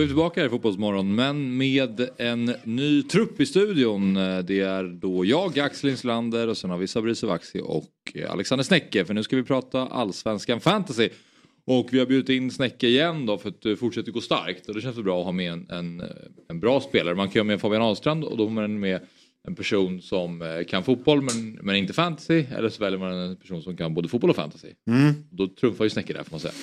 Då är vi tillbaka här i Fotbollsmorgon men med en ny trupp i studion. Det är då jag, Axel Inslander och sen har vi Sabri Sovaksi och Alexander Snäcke för nu ska vi prata allsvenskan fantasy. Och vi har bjudit in Snäcke igen då för att det fortsätter gå starkt och det känns bra att ha med en, en, en bra spelare. Man kan ju ha med Fabian Ahlstrand och då har man med en person som eh, kan fotboll men, men inte fantasy eller så väljer man en person som kan både fotboll och fantasy. Mm. Då trumfar ju Snäcke där får man säga.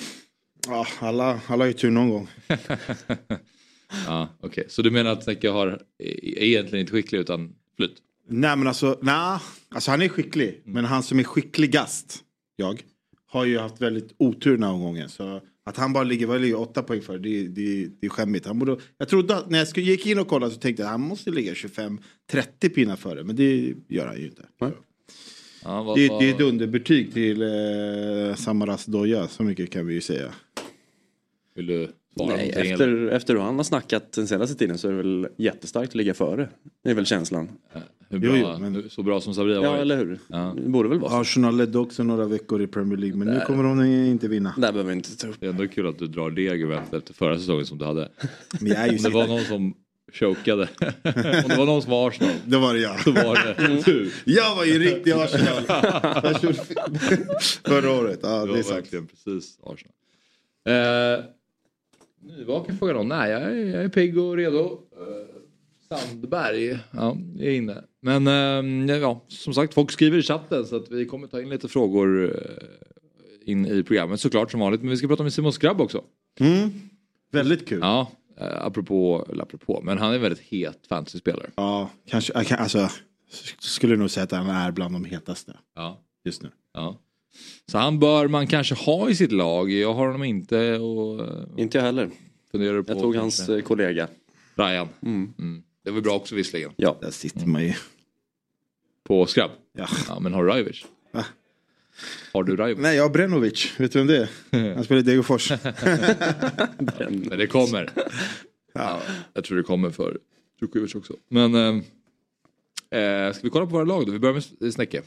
Ja, alla, alla har ju tur någon gång. ja, Okej, så du menar att Snäcke har, är egentligen inte skicklig utan flyt? Nej men alltså, nej. alltså han är skicklig. Men han som är skickligast, jag, har ju haft väldigt otur den här omgången. Så att han bara ligger, vad ligger åtta poäng för, det, det, det är skämmigt. Han borde, jag trodde att när jag gick in och kollade så tänkte jag att han måste ligga 25-30 pinnar före. Men det gör han ju inte. Ja, vad, Det, vad- det är ett underbetyg till eh, Samaras Doja, så mycket kan vi ju säga. Vill du svara Nej, efter, eller? efter hur han har snackat den senaste tiden så är det väl jättestarkt att ligga före. Det är väl känslan. Hur bra, Jo, jo, men- Så bra som Sabri har Ja, varit? eller hur? Ja. Det borde väl vara så. Arsenal ledde också några veckor i Premier League, men nu Där. kommer de inte vinna. Där behöver vi inte ta upp. Det är ändå kul att du drar det argumentet efter förra säsongen som du hade. Men jag är ju det var någon som chokade. Om det var någon som var Arsenal. Det var det jag. Så var det du. Jag var ju riktig Arsenal. Jag körde Förra året, ja Det är sant. verkligen precis Arsenal. Eh, nyvaken frågar någon. Nej, jag är, jag är pigg och redo. Eh, Sandberg, ja, är inne. Men eh, ja, som sagt, folk skriver i chatten så att vi kommer ta in lite frågor eh, in i programmet såklart som vanligt. Men vi ska prata med Simon Skrabb också. Mm. Väldigt kul. Ja, eh, apropå, eller apropå, men han är en väldigt het fantasyspelare. Ja, kanske, alltså, skulle nog säga att han är bland de hetaste Ja. just nu. Ja. Så han bör man kanske ha i sitt lag. Jag har honom inte och eh, Inte jag heller. funderar på Jag tog kanske- hans eh, kollega. Ryan. Mm. Mm. Det var bra också visserligen. Ja. Där sitter man ju. På Skrabb. Ja. Ja, men har du Rajovic? Har du Rajovic? Nej, jag har Brenovic. Vet du vem det är? Han spelar i Degerfors. Men det kommer. Ja. Jag tror det kommer för Djurkovic också. Men eh, eh, ska vi kolla på våra lag då? Vi börjar med Snäcke.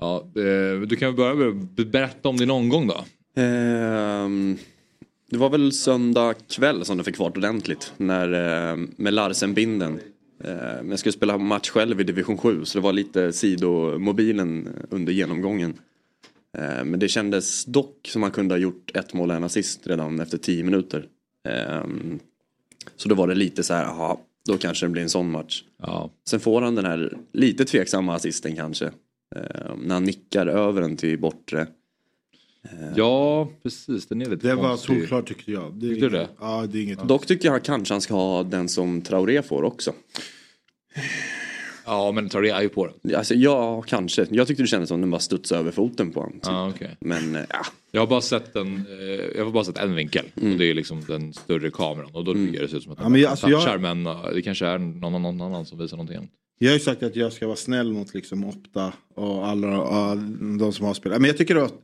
Ja, eh, du kan väl börja med att berätta om din omgång då. Ehm, det var väl söndag kväll som det fick fart ordentligt. När, eh, med Larsen-binden. Eh, men jag skulle spela match själv i division 7 så det var lite sidomobilen under genomgången. Eh, men det kändes dock som man kunde ha gjort ett mål och en assist redan efter 10 minuter. Ehm, så då var det lite så här, jaha, då kanske det blir en sån match. Ja, Sen får han den här lite tveksamma assisten kanske. Eh, när han nickar över den till bortre. Ja precis. Den är lite Det var konstig. solklart tyckte jag. Det Tyckte du det? Ja, det är inget. Dock tycker jag kanske han ska ha den som Traoré får också. Ja, men Traoré är ju på den. Alltså ja, kanske. Jag tyckte det kändes som den bara studsade över foten på honom. Typ. Ja, okej. Men eh, ja, Jag har bara sett den, eh, jag har bara sett en vinkel. Och det är liksom den större kameran. Och då tycker jag det ser ut som att Ja, han men jag- ja, alltså, jag- touchar. Men eh, det kanske är någon, någon annan som visar någonting annat. Jag har ju sagt att jag ska vara snäll mot liksom Opta och alla och de som har spelat. Men jag tycker att eh,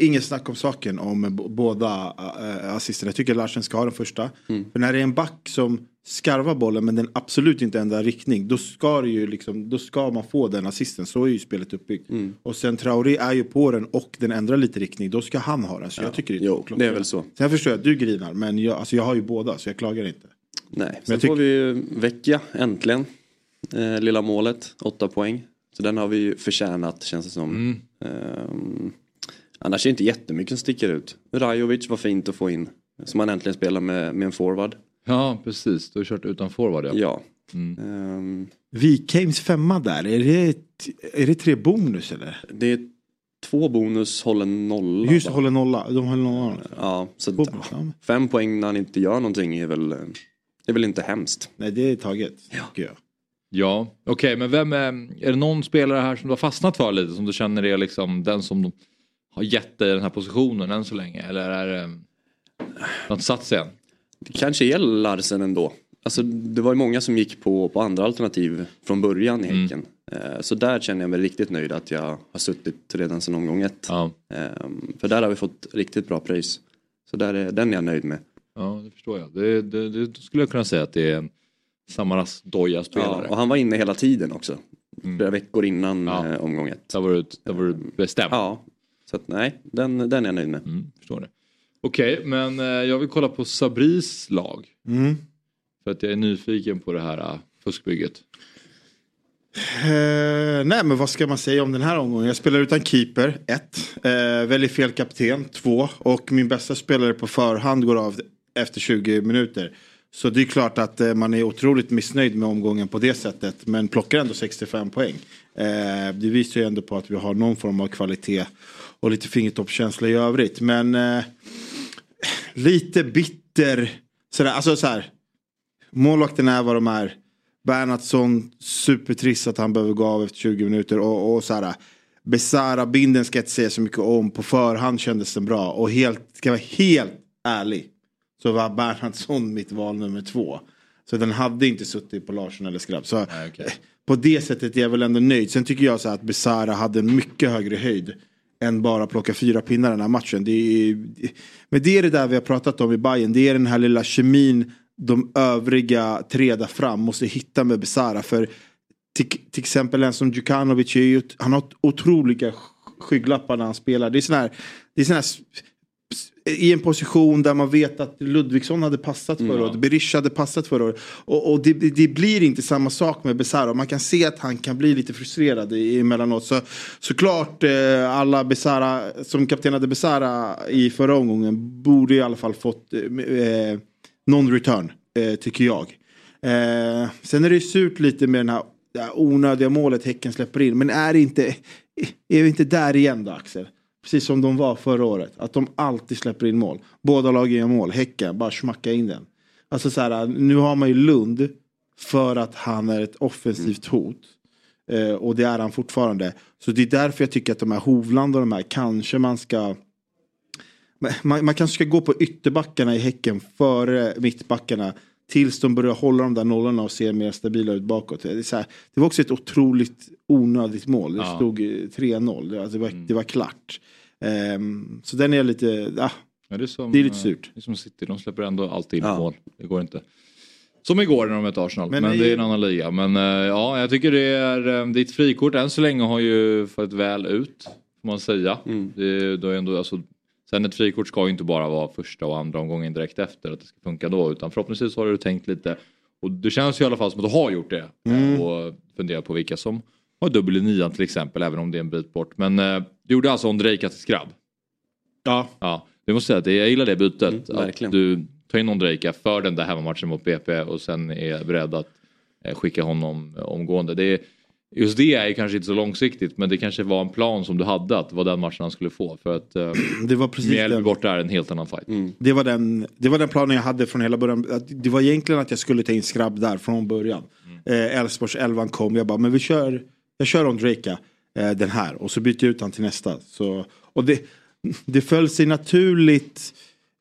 Inget snack om saken om båda äh, assisterna. Jag tycker Larsen ska ha den första. För när det är en back som skarvar bollen men den absolut inte ändrar riktning. Då ska, det ju liksom, då ska man få den assisten. Så är ju spelet uppbyggt. Och sen Traoré är ju på den och den ändrar lite riktning. Då ska han ha den. Så jag tycker det är jo, oklart. det är väl så. Sen förstår jag att du grinar. Men jag, alltså, jag har ju båda så jag klagar inte. nej. Sen jag tyck- får vi ju Vecchia, äntligen. Eh, lilla målet, åtta poäng. Så den har vi ju förtjänat känns det som. Ehm, annars är det inte jättemycket som sticker ut. Rajovic var fint att få in. Som han äntligen spelar med, med en forward. Ja, precis. Du har kört utan forward ja. Ja. Mm. Ehm, Wikheims femma där. Är det, är det tre bonus eller? det är två bonus, håller nolla. Just håller nolla. De håller nolla. Ja, så bonus, ja. fem poäng när han inte gör någonting är väl, är väl inte hemskt. Nej det är taget. tycker jag. Ja, okej, men vem är, är det någon spelare här som du har fastnat för lite som du känner är liksom den som har gett dig den här positionen än så länge eller är det något satt sig än? det kanske är Larsen ändå. Alltså, det var ju många som gick på, på andra alternativ från början i Mm. Häcken. Eh, Så där känner jag mig riktigt nöjd att jag har suttit redan sedan omgång ett. Ja, Ehm, För där har vi fått riktigt bra pröjs. Så där är, den är jag nöjd med. ja det förstår jag. Det, det, det skulle jag kunna säga att det är en Samaras doja Ja, spelare. och han var inne hela tiden också. Flera veckor innan Mm. Ja. eh, omgång ett. Där var du, där var du bestämd. Ja, så att nej, den, den är jag nöjd med. Mm, förstår det. Okej, men eh, jag vill kolla på Sabris lag. Mm. För att jag är nyfiken på det här uh, fuskbygget. Eh, nej men vad ska man säga om den här omgången? Jag spelar utan keeper, ett. Eh, väljer fel kapten, två. Och min bästa spelare på förhand går av efter 20 minuter. Så det är klart att eh, man är otroligt missnöjd med omgången på det sättet. Men plockar ändå 65 poäng. Eh, det visar ju ändå på att vi har någon form av kvalitet. Och lite fingertoppskänsla i övrigt. Men eh, lite bitter. Sådär, alltså så här. Målvakten är vad de är. Bernhardsson, supertrist att han behöver gå av efter 20 minuter. Och, och så här, Besara binden ska jag inte säga så mycket om. På förhand kändes den bra. Och helt, ska jag vara helt ärlig. Så var Bernhardsson mitt val nummer två. Så den hade inte suttit på Larsson eller Skrabb. Så Nej, okej. på det sättet är jag väl ändå nöjd. Sen tycker jag så att Besara hade en mycket högre höjd. Än bara plocka fyra pinnar den här matchen. Det är, men det är det där vi har pratat om i Bayern. Det är den här lilla kemin de övriga tre där fram måste hitta med Besara. För till, till exempel en som Djukanovic, han har otroliga skygglappar när han spelar. Det är sån här, det är sån här i en position där man vet att Ludvigsson hade passat förra året, Berisha hade passat förra året. Och, och det, det blir inte samma sak med Besara. Man kan se att han kan bli lite frustrerad emellanåt. Så, såklart eh, alla Besara, som kaptenade Besara i förra omgången borde i alla fall fått eh, eh, non-return, eh, tycker jag. Eh, sen är det surt lite med den här det här onödiga målet Häcken släpper in. Men är inte, är vi inte där igen då Axel? Precis som de var förra året. Att de alltid släpper in mål. Båda lagen gör mål. Häcken, bara smacka in den. Alltså så här, nu har man ju Lund för att han är ett offensivt hot. Eh, och det är han fortfarande. Så det är därför jag tycker att de här Hovland och de här kanske man ska man, man kanske ska gå på ytterbackarna i Häcken före mittbackarna. Tills de börjar hålla de där nollorna och ser mer stabila ut bakåt. Det, är så här, det var också ett otroligt onödigt mål. Det Ja. stod eh, 3-0. Det, alltså, det, var, det var klart. Ehm, så den är lite... Ah, Ja, det, är som, Det är lite eh, surt. Det är som City, de släpper ändå alltid in Ja. mål. Det går inte. Som igår när de mötte Arsenal, men, Men det är en annan liga. Men eh, ja, jag tycker det är, eh, ditt frikort än så länge har ju fått väl ut, får man säga. Mm. Det, då är ändå, alltså, sen ett frikort ska ju inte bara vara första och andra omgången direkt efter, att det ska funka då, utan förhoppningsvis har du tänkt lite. Och det känns ju i alla fall som att du har gjort det. Mm. Och funderat på vilka som har dubbel i nian till exempel, även om det är en bit bort. Men eh, du gjorde alltså Ondrejka till skrabb. ja, Ja, det måste säga att jag gillar det bytet. Mm, att du tar in Ondrejka för den där hemmamatchen mot BP och sen är beredd att eh, skicka honom eh, omgående. Det är, just det är kanske inte så långsiktigt men det kanske var en plan som du hade att det var den matchen han skulle få. För att eh, det var precis Mjällby borta är en helt annan fight. Det var, den, det var den planen jag hade från hela början. Det var egentligen att jag skulle ta in Skrabb där från början. Eh, Elfsborgs elvan kom. Jag bara, men vi kör, jag kör Ondrejka eh, den här. Och så byter jag ut han till nästa. Så, och det, det föll sig naturligt.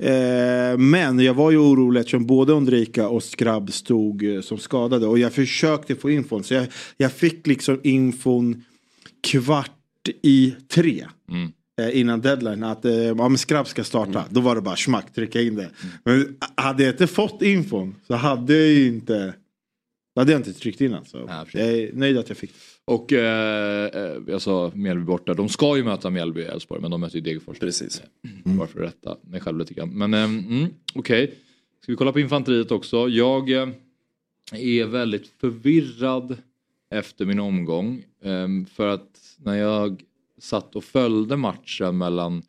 Eh, men jag var ju orolig eftersom både Ondrejka och Skrabb stod eh, som skadade. Och jag försökte få infon. Så jag, jag fick liksom infon kvart i tre Mm. eh, innan deadline att men Skrabb ska starta. Då var det bara smack, trycka in det. Men hade jag inte fått infon så hade jag ju inte hade jag inte tryckt in alltså. Ja, jag är nöjd att jag fick. Och eh, eh, jag sa Mjällby borta. De ska ju möta Mjällby i Elfsborg men de möter ju Degerfors. Precis. För att rätta mig själv lite grann. Men eh, mm, okej. Ska vi kolla på infanteriet också. Jag eh, är väldigt förvirrad efter min omgång. Eh, för att när jag satt och följde matchen mellan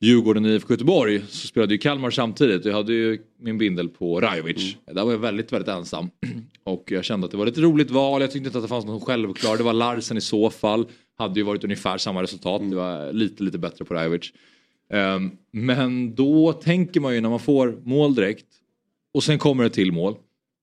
Djurgården och IFK Göteborg så spelade ju Kalmar samtidigt. Jag hade ju min bindel på Rajovic. Där var jag väldigt, väldigt ensam. Och jag kände att det var ett roligt val. Jag tyckte inte att det fanns någon självklar. Det var Larsen i så fall. Hade ju varit ungefär samma resultat. Det var lite, lite bättre på Rajovic. Ehm, men då tänker man ju när man får mål direkt och sen kommer det till mål.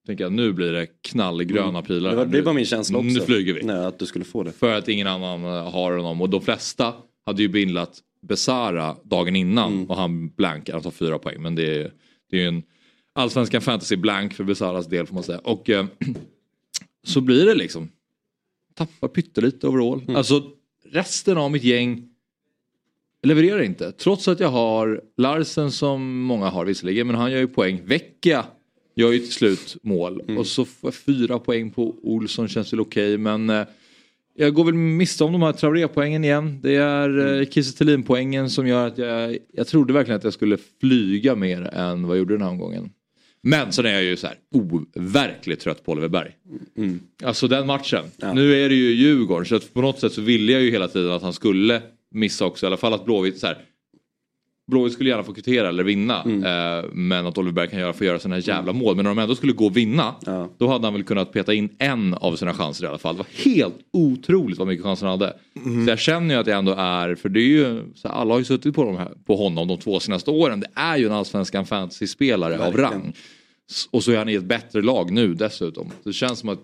Tänker jag nu blir det knallgröna pilar. Det var, det var min känsla också. Nu flyger vi. Nej, att du skulle få det. För att ingen annan eh, har honom och de flesta hade ju bindlat Besara dagen innan Mm. och han blankar, han tar fyra poäng. Men det är, det är ju en allsvenskan fantasy blank för Besaras del får man säga. Och eh, så blir det liksom. Tappar pyttelite overall. Mm. Alltså resten av mitt gäng levererar inte. Trots att jag har Larsen som många har visserligen men han gör ju poäng. Vecchia gör ju till slut mål. Mm. Och så får jag fyra poäng på Olsson känns väl okej okay, men eh, jag går väl miste om de här Traoré-poängen igen. Det är eh, mm. Kiese poängen som gör att jag, jag trodde verkligen att jag skulle flyga mer än vad jag gjorde den här omgången. Men sen är jag ju så här overkligt trött på Oliver Berg. Mm. Alltså den matchen. Ja. Nu är det ju Djurgården så på något sätt så ville jag ju hela tiden att han skulle missa också. I alla fall att Blåvitt så här, Blåvitt skulle gärna få kvittera eller vinna. Mm. Eh, men att Oliver Berg kan göra, få göra sina jävla mål. Men om de ändå skulle gå och vinna. Ja. Då hade han väl kunnat peta in en av sina chanser i alla fall. Det var helt otroligt vad mycket chanser han hade. Mm. Så jag känner ju att jag ändå är, för det är ju, så alla har ju suttit på, de här, på honom de två senaste åren. Det är ju en allsvenskan fantasy-spelare av rang. Och så är han i ett bättre lag nu dessutom. Det känns som att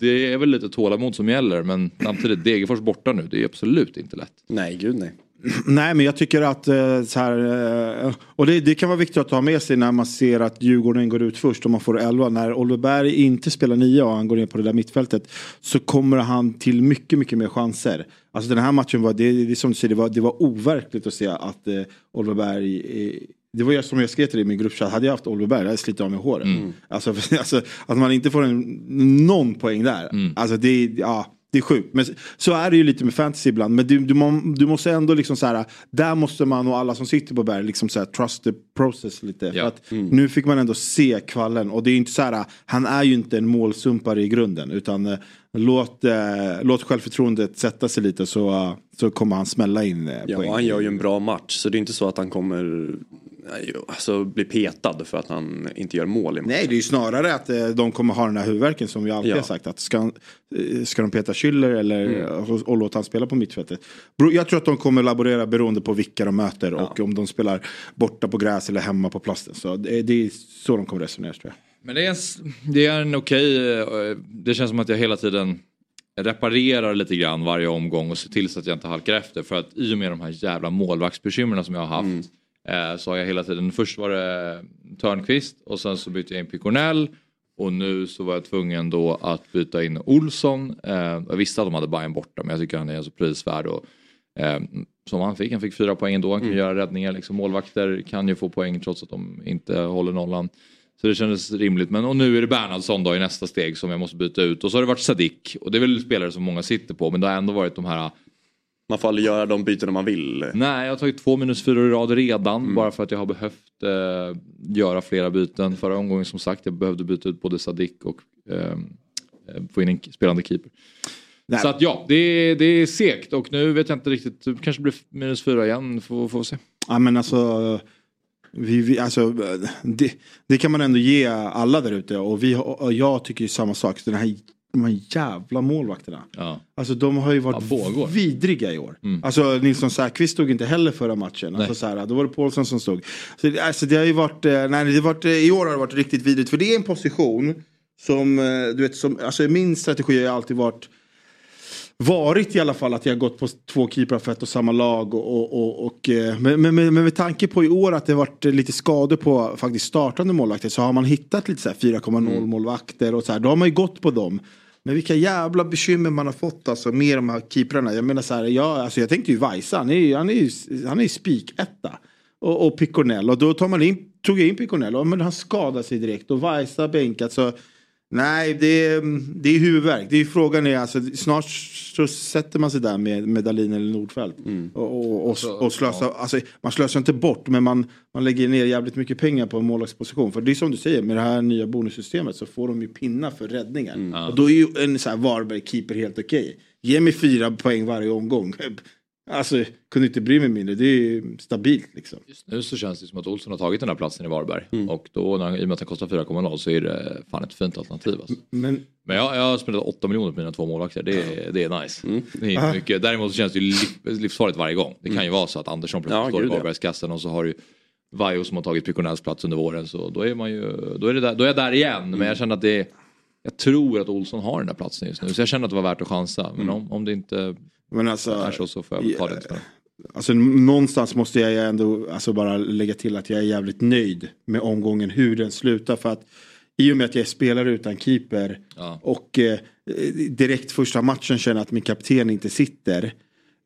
det är väl lite tålamod som gäller men samtidigt Degerfors borta nu. Det är absolut inte lätt. Nej, gud nej. Nej, men jag tycker att eh, så här, eh, och det, det, kan vara viktigt att ta med sig när man ser att Djurgården går ut först och man får 11. När Oliver Berg inte spelar 9 och han går ner på det där mittfältet så kommer han till mycket, mycket mer chanser. Alltså den här matchen var, det, det som du säger, det var, det var overkligt att se att eh, Oliver Berg eh, det var jag som jag skrev till dig i min gruppchatt. Hade jag haft Oliver Berg hade jag slitit av mig håret. Mm. Alltså, alltså, att man inte får en, någon poäng där. Mm. Alltså det, ja, det är sjukt. Men så är det ju lite med fantasy ibland. Men du, du, du måste ändå liksom så här. Där måste man och alla som sitter på Berg liksom så här, trust the process lite. Ja. För att mm. Nu fick man ändå se kvallen. Och det är inte så här. Han är ju inte en målsumpare i grunden. Utan eh, låt, eh, låt självförtroendet sätta sig lite så, så kommer han smälla in eh, Ja, poäng. han gör ju en bra match. Så det är inte så att han kommer alltså, bli petad för att han inte gör mål i matchen. Nej, det är ju snarare att eh, de kommer ha den här huvudvärken som vi alltid ja. har sagt. Att ska, eh, ska de peta Schüller eller mm. och, och låta han spela på mittfältet? Jag tror att de kommer laborera beroende på vilka de möter ja. och om de spelar borta på gräs eller hemma på plasten. Så det, det är så de kommer resonera tror jag. Men det är en, det är en okej, okay, eh, det känns som att jag hela tiden reparerar lite grann varje omgång och ser till så att jag inte halkar efter. För att i och med de här jävla målvaktsbekymren som jag har haft mm. Eh, så har jag hela tiden, först var det Törnqvist och sen så bytte jag in Picornell och nu så var jag tvungen då att byta in Olsson. Eh, jag visste att de hade Bayern borta men jag tycker han är så prisvärd. Och, eh, som han fick, han fick fyra poäng ändå, han kan mm. göra räddningar. Liksom. Målvakter kan ju få poäng trots att de inte håller nollan. Så det kändes rimligt. Men och nu är det Bernhardsson då i nästa steg som jag måste byta ut. Och så har det varit Sadik. Och det är väl spelare som många sitter på. Men det har ändå varit de här man får aldrig göra de byten man vill. Nej, jag har tagit två minus fyra i rad redan mm. bara för att jag har behövt eh, göra flera byten. Förra omgången som sagt, jag behövde byta ut både Sadik och eh, få in en spelande keeper. Nej. Så att ja, det är, det är segt och nu vet jag inte riktigt, det kanske blir minus fyra igen, får, får se. Ja men alltså, vi, vi, alltså det, det, kan man ändå ge alla där ute och, vi, och jag tycker ju samma sak. Den här de här jävla målvakterna. Ja. Alltså de har ju varit ja, vidriga i år. Mm. Alltså Nilsson Säfqvist stod inte heller förra matchen. Alltså, så här, då var det Paulsson som stod. Så, alltså, det har ju varit, eh, nej, det har varit, eh, i år har det varit riktigt vidrigt. För det är en position som, eh, du vet, som, alltså min strategi har alltid varit varit i alla fall att jag gått på två keeprar för ett och samma lag. Och, och, och, men, men, men med tanke på i år att det varit lite skador på faktiskt startande målvakter så har man hittat lite så 4,0 mm. målvakter och så här. Då har man ju gått på dem. Men vilka jävla bekymmer man har fått alltså med de här keeprarna. Jag menar så här, jag, alltså jag tänkte ju Vajsa, han är ju han är, han är spiketta. Och, och Picornell och då tar man in, tog jag in Picornell och men han skadade sig direkt och Vajsa bänkat så Nej, det är, det är huvudvärk. Det är frågan är alltså, snart så sätter man sig där med, med Dahlin eller Nordfeldt. Mm. Och, och, och, och slösar, ja. alltså, man slösar inte bort men man, man lägger ner jävligt mycket pengar på en målvaktsposition. För det är som du säger, med det här nya bonussystemet så får de ju pinna för räddningar. Mm. Och då är ju en så här Varberg-keeper helt okej. Okay. Ge mig fyra poäng varje omgång. Alltså, kunde inte bry mig mindre. Det är stabilt liksom. Just nu så känns det som att Olsson har tagit den här platsen i Varberg. Mm. Och då, när, i och med att han kostar 4,0 så är det fan ett fint alternativ. Alltså. Men, Men jag, jag har spenderat 8 miljoner på mina två målvakter. Det, det är nice. Mm. Det är inte mycket. Däremot så känns det ju liv, livsfarligt varje gång. Det kan ju mm. vara så att Andersson plötsligt ja, står i Varbergskassen och så har du Vajo som har tagit Piconells plats under våren. Så då är, man ju, då är, det där, då är jag där igen. Mm. Men jag känner att det jag tror att Olsson har den där platsen just nu. Så jag känner att det var värt att chansa. Men mm. om, om det inte men alltså, är så får jag ta det. Alltså någonstans måste jag ändå alltså bara lägga till att jag är jävligt nöjd med omgången hur den slutar. För att i och med att jag är spelare utan keeper Ja. och eh, direkt första matchen känner att min kapten inte sitter.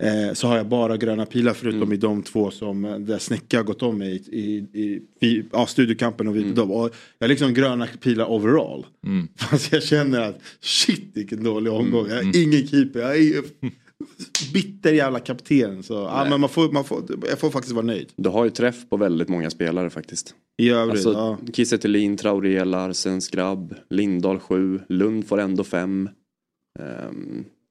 Eh, så har jag bara gröna pilar förutom i de två som eh, där Snäcka har gått om mig i, i, i, i ja, studiokampen och vi mm. och Jag har liksom gröna pilar overall. Mm. Fast jag känner att shit vilken dålig omgång. Jag är ingen keeper. Jag är bitter jävla kapten. Så, ja, men man får, man får, jag får faktiskt vara nöjd. Du har ju träff på väldigt många spelare faktiskt. I övrigt, Alltså ja. Kiese Thelin, Traoré, Larsen, Skrabb, Lindahl 7, Lund får ändå 5.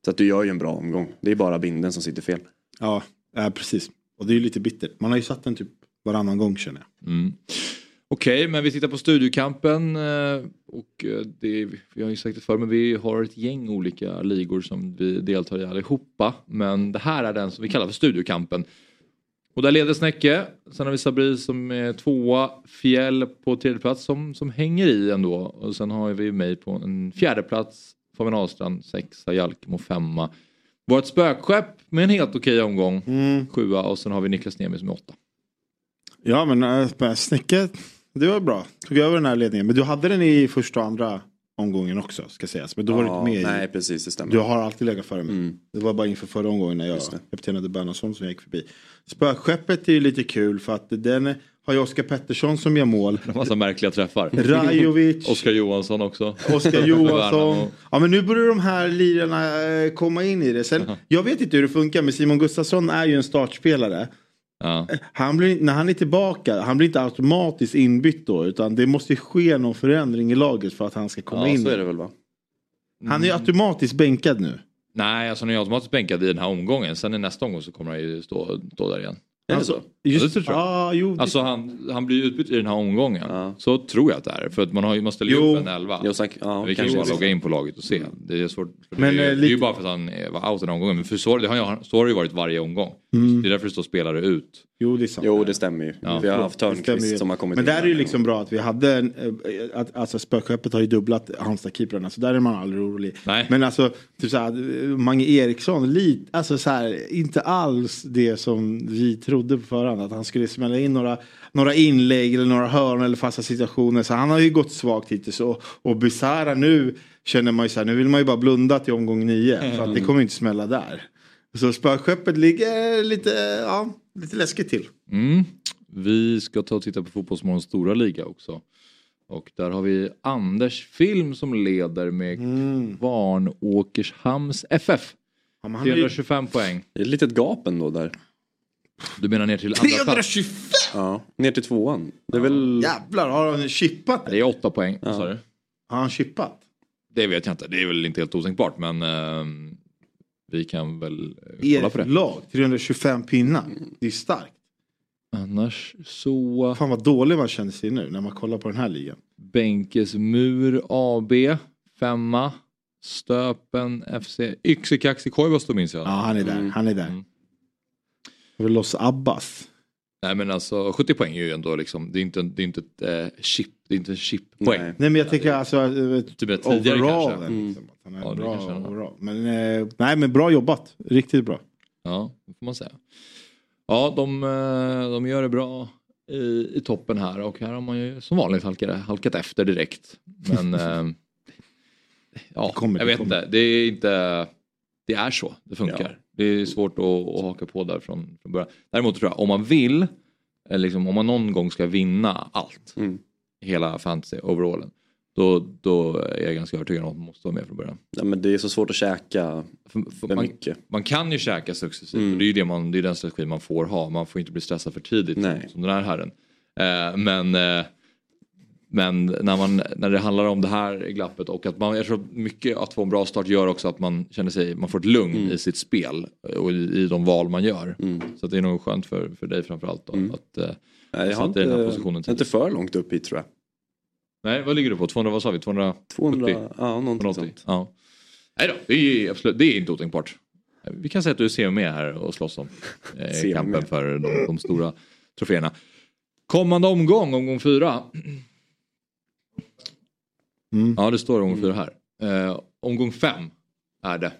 så att du gör ju en bra omgång. Det är bara binden som sitter fel. Ja, ja, precis. Och det är ju lite bittert. Man har ju satt den typ varannan gång känner jag. Mm. Okej, men vi tittar på studiokampen. eh, Och eh, det, vi har ju sagt det förr, men vi har ett gäng olika ligor som vi deltar i allihopa. Men det här är den som vi kallar för studiokampen. Och där leder Snäcke. Sen har vi Sabri som är tvåa. Fjäll på tredje plats som, som hänger i ändå. Och sen har vi mig på en fjärde plats. Fabian Ahlstrand sexa, Jalkemo femma. Vårt spökskepp med en helt okej omgång. Mm. Sjua och sen har vi Niklas Niemi som är åtta. Ja men äh, Snäcke, det var bra. Tog över den här ledningen. Men du hade den i första och andra omgången också ska sägas. Men då var du inte med nej i. precis, det stämmer. Du har alltid legat före mig. Mm. Det var bara inför förra omgången när jag kaptenade Bernhardsson som jag gick förbi. Spökskeppet är ju lite kul för att den har ju Oskar Pettersson som gör mål. Massa märkliga träffar. Rajovic. Oskar Johansson också. Oskar Johansson. Ja men nu börjar de här lirarna eh, komma in i det. Sen, jag vet inte hur det funkar men Simon Gustafsson är ju en startspelare. Ja. Han blir, när han är tillbaka, han blir inte automatiskt inbytt då. Utan det måste ske någon förändring i laget för att han ska komma Ja, in. så är det väl va? Han är ju automatiskt bänkad nu. Nej, alltså han är ju automatiskt bänkad i den här omgången. Sen i nästa omgång så kommer han ju stå, stå där igen. Är det Alltså, så? Just, Ja, det tror jag. Ah, jo, det- Alltså han, han blir utbytt i den här omgången. Ja. Så tror jag att det är. För att man har ju, måste lägga Jo. upp en elva. Jo, säk- ja, vi kan ju kanske bara logga in på laget och se. Det är svårt. Men, det, är, eh, ju- det är ju lite- bara för att han eh, var out den här omgången. Men för så, det har så har det ju varit varje omgång. Mm. Det är därför det står spelare ut. Jo, det är sant. Jo, det stämmer ju. Ja. Vi har haft. Törnqvist som har kommit Men in där är det ju liksom bra att vi hade, en, eh, att, alltså spökskeppet har ju dubblat Halmstad-keeprarna så där är man aldrig orolig. Nej. Men alltså, typ såhär, Mange Eriksson, lit, alltså såhär, inte alls det som vi trodde på förhand. Att han skulle smälla in några, några inlägg eller några hörn eller fasta situationer. Så han har ju gått svagt hittills. Och, och Bizarra nu känner man ju såhär, nu vill man ju bara blunda till omgång nio. För att det kommer ju inte smälla där. Så spökskeppet ligger lite, ja, lite läskigt till. Mm. Vi ska ta och titta på Fotbollsmorgons stora liga också. Och där har vi Anders Film som leder med Mm. Kvarnåkershamns FF. Ja, men han är ju- 325 poäng. Det är ett litet gap ändå där. Du menar ner till andra plats? 325! Ja, ner till tvåan. Det är väl... Jävlar, har han chippat Det är åtta poäng. Ja. Sa du? Har han chippat? Det vet jag inte. Det är väl inte helt otänkbart men ehm, vi kan väl eh, kolla på det. lag, 325 pinnar. Det är starkt. Annars så Fan vad dålig man känner sig nu när man kollar på den här ligan. Bänkes Mur AB femma. Stöpen FC Yxekaxi Koivasto minns jag. Ja, han är där. Mm. Han är där. Mm. Och Los Abbas. Nej men alltså 70 poäng är ju ändå liksom, det är inte, det är inte ett eh, chip, det är inte en chip-poäng. Nej. Nej men jag tänker alltså eh, Typ overall. kanske. Mm. Liksom, att han är Ja, det bra kanske han har. overall. Men, eh, nej men bra jobbat. Riktigt bra. Ja, det får man säga. Ja, de, eh, de gör det bra i, i toppen här och här har man ju som vanligt halkat, halkat efter direkt. Men eh, ja, Det kommer, jag det vet kommer. inte. Det är inte, det är så det funkar. Det är svårt att, att haka på där från, från början. Däremot tror jag om man vill, eller liksom, om man någon gång ska vinna allt, Mm. hela fantasy overallen, då, då är jag ganska övertygad om att man måste vara med från början. Ja, men det är så svårt att käka För, för man, mycket. man kan ju käka successivt Mm. och det är ju det man, det är den strategi man får ha. Man får inte bli stressad för tidigt Nej. som den här herren. Eh, men eh, men när, man, när det handlar om det här glappet och att man, jag tror mycket att få en bra start gör också att man känner sig, man får ett lugn Mm. i sitt spel och i, i de val man gör. Mm. Så det är nog skönt för, för dig framförallt då, Mm. att, eh, Nej, jag har satt i den här inte, positionen inte för långt upp hit tror jag. Nej, vad ligger du på? 200, vad sa vi? 200? 200, 70? ja någonting 280? sånt. Ja. Nej då, det är, absolut, det är inte otänkbart. Vi kan säga att du ser med här och slåss om eh, Ser kampen för de, de stora troféerna. Kommande omgång, omgång fyra. Mm. Ja, det står omgång fyra här. Eh, omgång fem är det.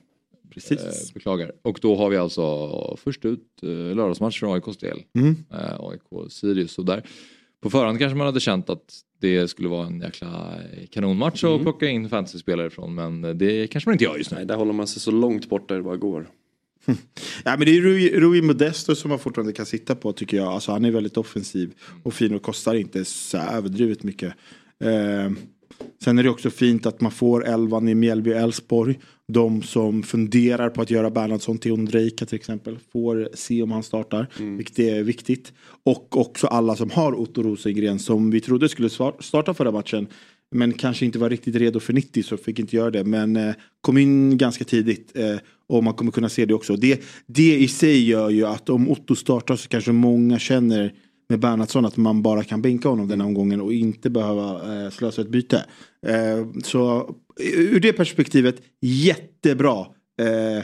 Precis. Eh, beklagar. Och då har vi alltså först ut eh, lördagsmatch för AIKs del. Mm. Eh, AIK-Sirius. Och där på förhand kanske man hade känt att det skulle vara en jäkla kanonmatch Mm. att plocka in fantasyspelare ifrån. Men det kanske man inte gör just nu. Nej, där håller man sig så långt borta det bara går. Ja, men det är Rui, Rui Modesto som man fortfarande kan sitta på tycker jag. Alltså, han är väldigt offensiv och fin och kostar inte så överdrivet mycket. Eh, sen är det också fint att man får elvan i Mjällby och Elfsborg. De som funderar på att göra Bernhardsson till Ondrejka till exempel får se om han startar. Vilket är viktigt. Och också alla som har Otto Rosengren som vi trodde skulle starta förra matchen. Men kanske inte var riktigt redo för 90 så fick inte göra det. Men eh, kom in ganska tidigt. Eh, och man kommer kunna se det också. Det, det i sig gör ju att om Otto startar så kanske många känner med Bernhardsson att man bara kan bänka honom den här omgången och inte behöva eh, slösa ett byte. Eh, så ur det perspektivet jättebra eh,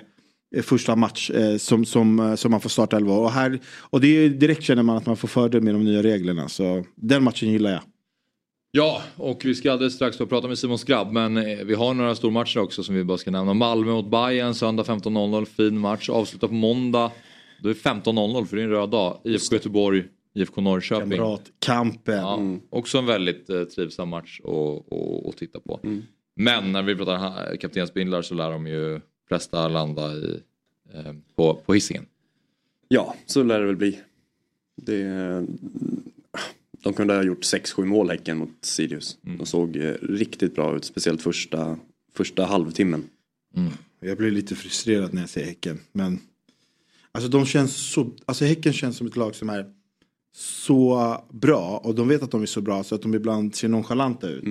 första match eh, som, som, eh, som man får starta 11. Och, här, och det är, direkt känner man att man får fördel med de nya reglerna. Så den matchen gillar jag. Ja, och vi ska alldeles strax prata med Simon Skrabb men eh, vi har några stormatcher också som vi bara ska nämna. Malmö mot Bayern söndag 15.00, fin match. Avslutar på måndag. Då är det 15.00 för det är en röd dag. IFK Göteborg, IFK Norrköping. Kamratkampen. Ja, också en väldigt eh, trivsam match att, titta på. Men när vi pratar kaptensbindlar så lär de ju flesta landa i, eh, på, på Hisingen. Ja, så lär det väl bli. Det, de kunde ha gjort 6-7 mål Häcken mot Sirius. De såg eh, riktigt bra ut, speciellt första, första halvtimmen. Jag blir lite frustrerad när jag ser Häcken. Men alltså de känns så, alltså Häcken känns som ett lag som är så bra och de vet att de är så bra så att de ibland ser nonchalanta ut.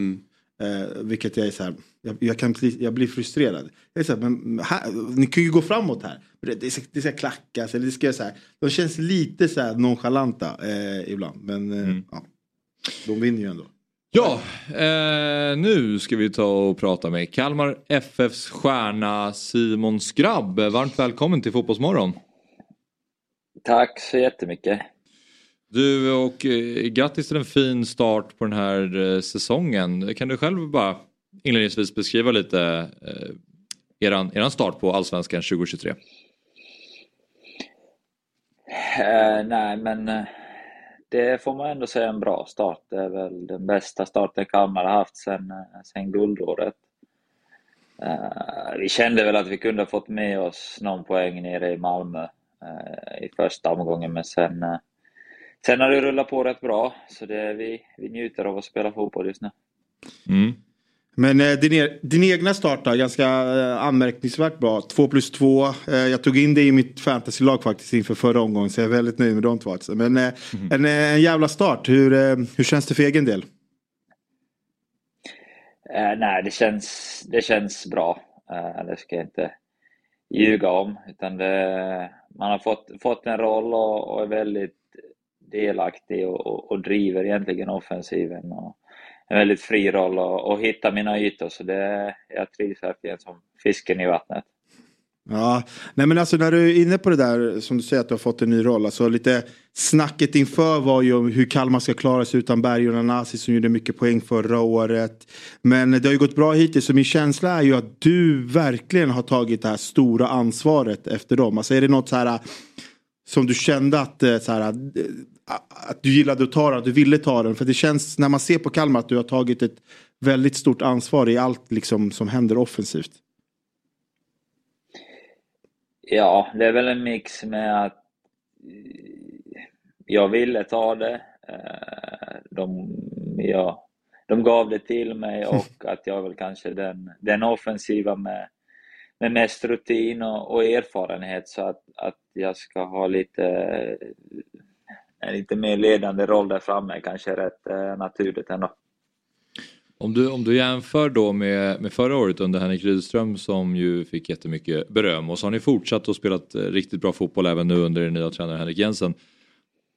Eh, vilket jag är så här, jag, jag, kan, bli- jag blir frustrerad. Jag är så här, men här, ni kan ju gå framåt här. Det, det, ska, det ska klackas eller det ska så här. De känns lite så här nonchalanta eh, ibland. Men eh, ja, de vinner ju ändå. Ja, eh, nu ska vi ta och prata med Kalmar FFs stjärna Simon Skrabb. Varmt välkommen till Fotbollsmorgon. Tack så jättemycket. Du och eh, grattis till en fin start på den här eh, säsongen. Kan du själv bara inledningsvis beskriva lite eh, eran, eran start på Allsvenskan 2023? Eh, nej, men eh, det får man ändå säga en bra start. Det är väl den bästa starten Kalmar har haft sedan sen guldåret. Uh, vi kände väl att vi kunde ha fått med oss någon poäng nere i Malmö uh, i första omgången, men sen, uh, sen har det rullat på rätt bra. Så det, vi, vi njuter av att spela fotboll just nu. Mm. Men eh, din, e- din egna start då, ganska eh, anmärkningsvärt bra. 2 plus 2. Eh, jag tog in det i mitt fantasylag faktiskt inför förra omgången så jag är väldigt nöjd med de två. Alltså. Men eh, en, eh, en jävla start. Hur, eh, hur känns det för egen del? Eh, nej, det känns, det känns bra. Eh, det ska jag inte ljuga om. Utan det, man har fått, fått en roll och, och är väldigt delaktig och, och, och driver egentligen offensiven. Och en väldigt fri roll och, och hittar mina ytor. Så det, jag trivs verkligen som fisken i vattnet. Ja, nej men alltså när du är inne på det där som du säger att du har fått en ny roll. Alltså lite snacket inför var ju om hur Kalmar ska klara sig utan Berg och Nanasi som gjorde mycket poäng förra året. Men det har ju gått bra hittills så min känsla är ju att du verkligen har tagit det här stora ansvaret efter dem. Alltså är det något så här som du kände att, eh, så här, att du gillade att ta den, att du ville ta den? För det känns när man ser på Kalmar att du har tagit ett väldigt stort ansvar i allt liksom, som händer offensivt. Ja, det är väl en mix med att eh, jag ville ta det. eh, De, ja, de gav det till mig och att jag är väl kanske den, den offensiva med, med mest rutin och, och erfarenhet så att, att jag ska ha lite en lite mer ledande roll där framme kanske är rätt eh, naturligt ändå. Om du, om du jämför då med, med förra året under Henrik Rydström som ju fick jättemycket beröm och så har ni fortsatt och spelat eh, riktigt bra fotboll även nu under den nya tränaren Henrik Jensen.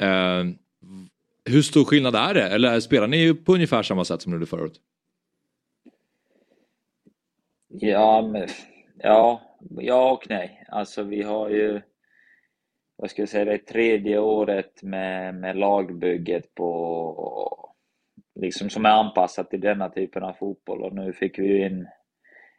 Eh, hur stor skillnad är det? Eller spelar ni på ungefär samma sätt som ni gjorde förra året? Ja, men, ja, ja och nej. Alltså vi har ju, vad ska jag säga, det är tredje året med, med lagbygget på, liksom som är anpassat till denna typen av fotboll. Och nu fick vi in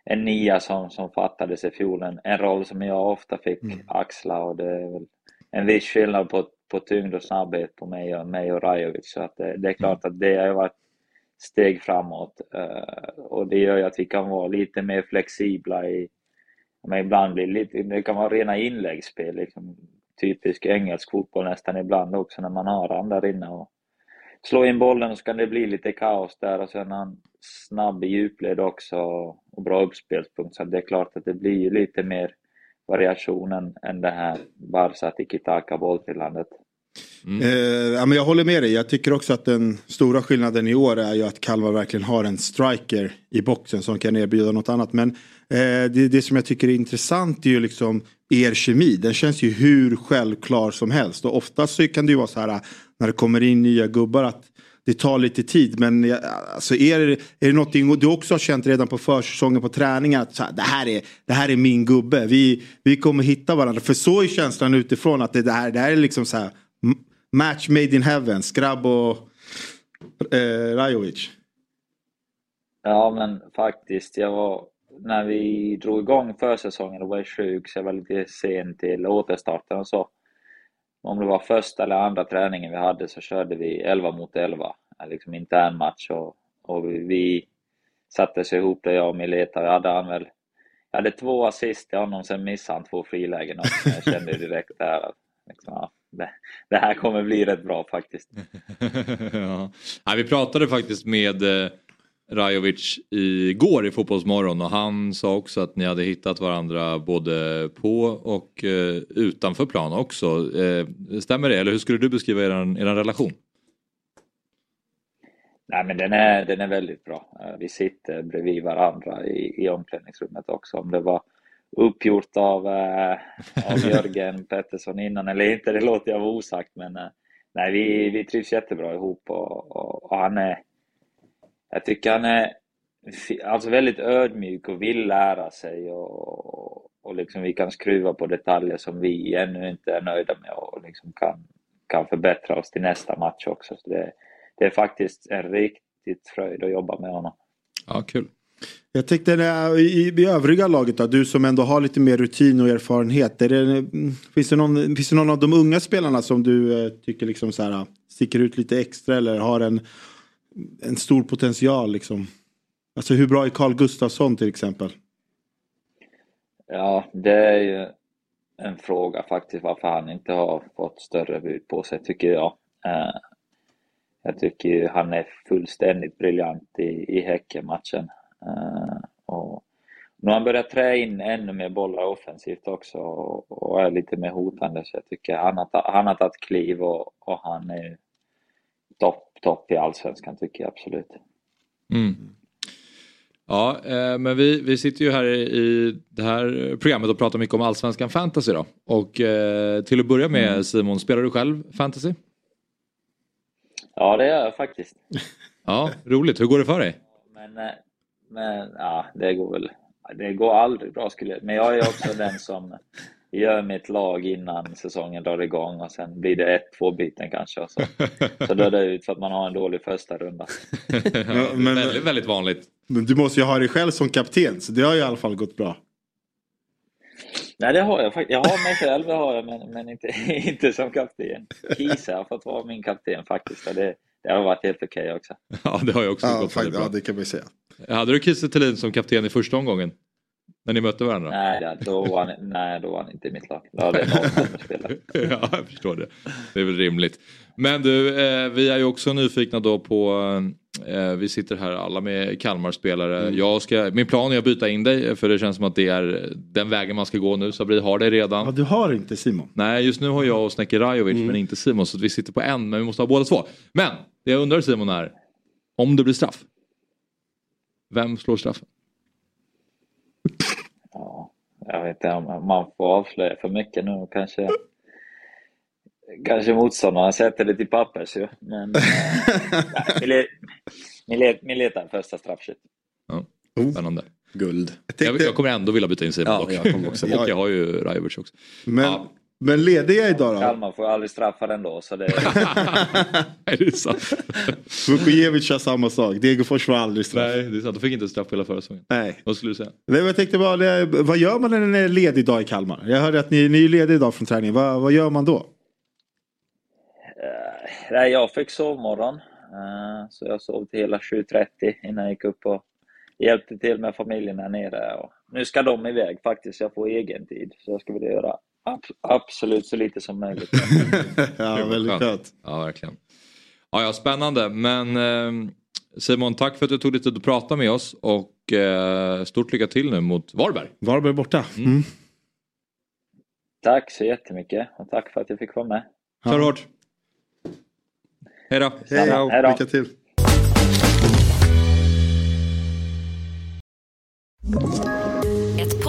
en nia som, som fattades i fjol, en, en roll som jag ofta fick mm. axla. Och det är väl en viss skillnad på, på tyngd och snabbhet på mig och, mig och Rajovic. Så att det, det är klart att det har varit steg framåt. Uh, och det gör ju att vi kan vara lite mer flexibla i men ibland blir det lite, det kan vara rena inläggsspel, liksom, typisk engelsk fotboll nästan ibland också när man har han där inne och slår in bollen så kan det bli lite kaos där och sen han snabb i djupled också och bra uppspelspunkt så det är klart att det blir lite mer variationen än det här Barca tiki-taka bolltrillandet. Mm. Eh, ja, men jag håller med dig. Jag tycker också att den stora skillnaden i år är ju att Kalmar verkligen har en striker i boxen som kan erbjuda något annat. Men eh, det, det som jag tycker är intressant är ju liksom er kemi. Den känns ju hur självklar som helst. Och oftast så kan det ju vara så här när det kommer in nya gubbar att det tar lite tid. Men alltså, är, är det någonting du också har känt redan på försäsongen på träningen att så här, det, här är, det här är min gubbe. Vi, vi kommer hitta varandra. För så är känslan utifrån att det, det, här, det här är liksom så här match made in heaven. Skrabb och eh, Rajovic. Ja men faktiskt. Jag var, när vi drog igång försäsongen och var sjuk så jag var lite sen till återstarten och så om det var första eller andra träningen vi hade så körde vi 11 mot 11, eh, liksom intern match och, och vi, vi satte sig ihop det jag och Mileta. Jag hade han väl, jag hade två assist till honom, sen missade han två frilägen också. Jag kände direkt där att liksom, ja, det, det, här kommer bli rätt bra faktiskt. ja. ja. vi pratade faktiskt med eh, Rajovic igår i Fotbollsmorgon och han sa också att ni hade hittat varandra både på och eh, utanför plan också. Eh, stämmer det eller hur skulle du beskriva er, er relation? Nej men den är, den är väldigt bra. Vi sitter bredvid varandra i, i omklädningsrummet också. Om det var uppgjort av, eh, av Jörgen Pettersson innan eller inte, det låter jag vara osagt men eh, nej vi, vi trivs jättebra ihop och, och, och han är jag tycker han är alltså väldigt ödmjuk och vill lära sig och, och liksom vi kan skruva på detaljer som vi ännu inte är nöjda med och liksom kan, kan förbättra oss till nästa match också. Så det, det är faktiskt en riktigt fröjd att jobba med honom. Ja, kul. Jag tänkte i, i övriga laget då, du som ändå har lite mer rutin och erfarenhet. Är det, finns, det någon, finns det någon av de unga spelarna som du eh, tycker liksom så här, sticker ut lite extra eller har en en stor potential liksom. Alltså hur bra är Carl Gustafsson till exempel? Ja, det är ju en fråga faktiskt varför han inte har fått större bud på sig tycker jag. Eh, jag tycker ju han är fullständigt briljant i, i Häckenmatchen. Eh, och nu har han börjat trä in ännu mer bollar offensivt också och, är lite mer hotande så jag tycker han har, han har tagit kliv och, och han är topp topp i allsvenskan tycker jag absolut. Mm. Ja, eh, men vi, vi sitter ju här i det här programmet och pratar mycket om allsvenskan fantasy då. Och eh, till att börja med mm. Simon, spelar du själv fantasy? Ja, det gör jag faktiskt. Ja, roligt. Hur går det för dig? Men, men ja, det går väl... Det går aldrig bra skulle jag... Men jag är också den som gör mitt lag innan säsongen drar igång och sen blir det ett, två byten kanske och så, så dör det ut för att man har en dålig första runda. ja, men, väldigt, väldigt vanligt. Men du måste ju ha dig själv som kapten så det har ju i alla fall gått bra. Nej det har jag faktiskt. Jag har mig själv har jag, men, men inte, inte som kapten. Kisa har fått vara min kapten faktiskt. Det, det har varit helt okej okay också. Ja det har jag också ja, gått faktiskt, bra. Ja det kan vi säga. Hade du Kiese Thelin som kapten i första omgången? När ni mötte varandra? Nej, då var han, nej, då var han inte i mitt lag. Då hade Ja, jag förstår det. Det är väl rimligt. Men du, eh, vi är ju också nyfikna då på eh, vi sitter här alla med Kalmar-spelare. Mm. Jag ska, min plan är att byta in dig för det känns som att det är den vägen man ska gå nu. Sabri har det redan. Ja, du har inte Simon. Nej, just nu har jag och Snäcke Rajovic mm. men inte Simon. Så vi sitter på en men vi måste ha båda två. Men det jag undrar Simon är, om det blir straff. Vem slår straffen? Ja, jag vet inte om man får avslöja för mycket nu kanske. Kanske motståndaren sätter det till pappers ju. Men äh, vi, letar första straffskytt. Ja, oh. spännande. Guld. Jag, tänkte... jag, kommer ändå vilja byta in Simon ja, dock. Jag kommer också. Och jag har ju Rajovic också. Men ja. Men lediga idag då? Kalmar får aldrig straffar ändå så det... Är sant. Vukojevic kör samma sak. Degerfors får aldrig straff. Nej, det är sant. De fick inte straff hela förra säsongen. Nej. Vad skulle du säga? Nej, Jag tänkte bara, vad gör man när det är ledig dag i Kalmar? Jag hörde att ni, ni är lediga idag från träning. Vad, vad gör man då? Eh, Nej, jag fick sovmorgon. eh, Så jag sov till hela 7.30 innan jag gick upp och hjälpte till med familjen här nere. Och nu ska de iväg faktiskt. Jag får egen tid. Så jag ska vilja göra absolut så lite som möjligt. ja, väldigt skönt. Ja, verkligen. Ja, ja, spännande. Men eh, Simon, tack för att du tog dig tid att prata med oss och eh, stort lycka till nu mot Varberg. Varberg borta. Mm. Tack så jättemycket och tack för att jag fick vara med. Kör hårt. Hej då. Hej. Hej då. lycka till. Ett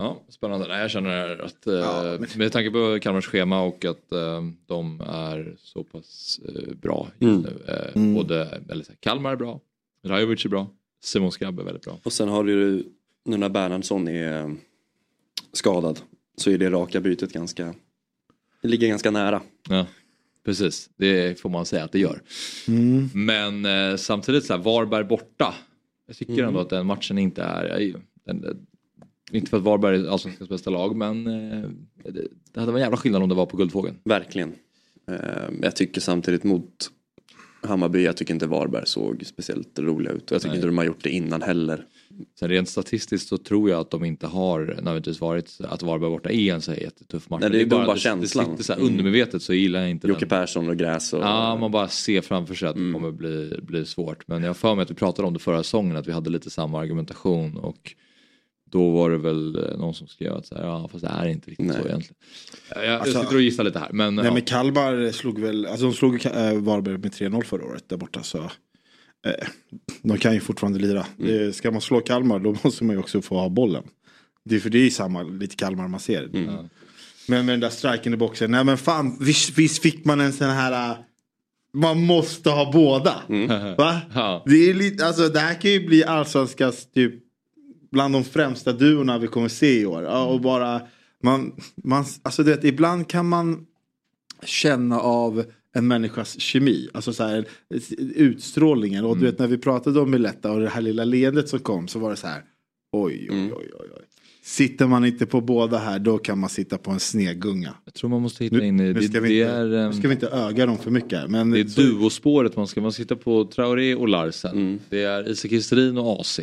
Ja, spännande. Nej, jag känner att eh, Ja, men- med tanke på Kalmars schema och att eh, de är så pass eh, bra just nu. Eh, Både eller, Kalmar är bra, Rajovic är bra, Simon Skabb är väldigt bra. Och sen har du ju, nu när Bernhardsson är skadad så är det raka bytet ganska, det ligger ganska nära. Ja, precis. Det får man säga att det gör. Men eh, samtidigt så här, Varberg borta. Jag tycker ändå att den matchen inte är... Den, inte för att Varberg är allsvenskans bästa lag men eh, det, det hade varit en jävla skillnad om det var på Guldfågeln. Verkligen. Eh, jag tycker samtidigt mot Hammarby, jag tycker inte Varberg såg speciellt roliga ut. Och jag tycker Nej. inte de har gjort det innan heller. Sen rent statistiskt så tror jag att de inte har nödvändigtvis varit att Varberg borta är en så här jättetuff match. Nej, det är bara det, känslan. Det sitter så här undermedvetet så gillar jag inte Jocke den. Persson och gräs och... Ja, man bara ser framför sig att Mm. det kommer bli, bli svårt. Men jag har för mig att vi pratade om det förra säsongen, att vi hade lite samma argumentation. Och då var det väl eh, någon som skrev att så här, ja, fast det är inte riktigt Nej. så egentligen. Jag, jag Alltså- sitter och gissar lite här. Men, Nej ja. men Kalmar slog väl, alltså de slog äh, Varberg med 3-0 förra året där borta så. Eh, de kan ju fortfarande lira. Mm. Ska man slå Kalmar då måste man ju också få ha bollen. Det är för det är samma, lite Kalmar man ser. Mm. Men med den där striken i boxen, nej men fan visst, visst fick man en sån här, äh, man måste ha båda. Va? Ja. Det, är lite, alltså, det här kan ju bli allsvenskans typ bland de främsta duorna vi kommer se i år. Ja, och bara, man, man, alltså det, ibland kan man känna av en människas kemi. Alltså så här, utstrålningen. Och du vet när vi pratade om Miletta och det här lilla leendet som kom så var det så här. Oj, oj, oj, oj. oj. Sitter man inte på båda här då kan man sitta på en snegunga. Jag tror man måste hitta Nu, in i... nu, Det, ska vi det inte, är, nu ehm, ska vi inte öga dem för mycket. Men det är så- duospåret man ska, man sitta på Traoré och Larsen. Mm. Det är Isak och AC.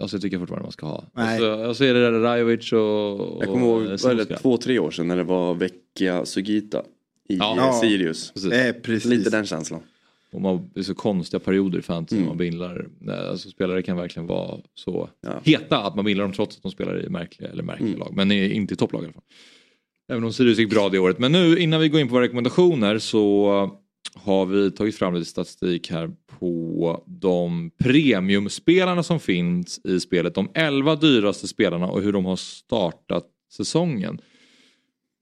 Alltså jag tycker fortfarande man ska ha. Nej. Och så, och så är det där Rajovic och... Jag kommer ihåg, och, eh, Simon det, två, tre år sedan när det var Vecchia Sugita i Ja. eh, Sirius. Precis. Eh, precis. Lite den känslan. Och man, det är så konstiga perioder i fantasy Mm. man bindlar. Alltså, spelare kan verkligen vara så Ja. heta att man bindlar dem trots att de spelar i märkliga, eller märkliga Mm. lag. Men är inte i topplag i alla fall. Även om Sirius gick bra det året. Men nu innan vi går in på våra rekommendationer så har vi tagit fram lite statistik här på de premiumspelarna som finns i spelet. De 11 dyraste spelarna och hur de har startat säsongen.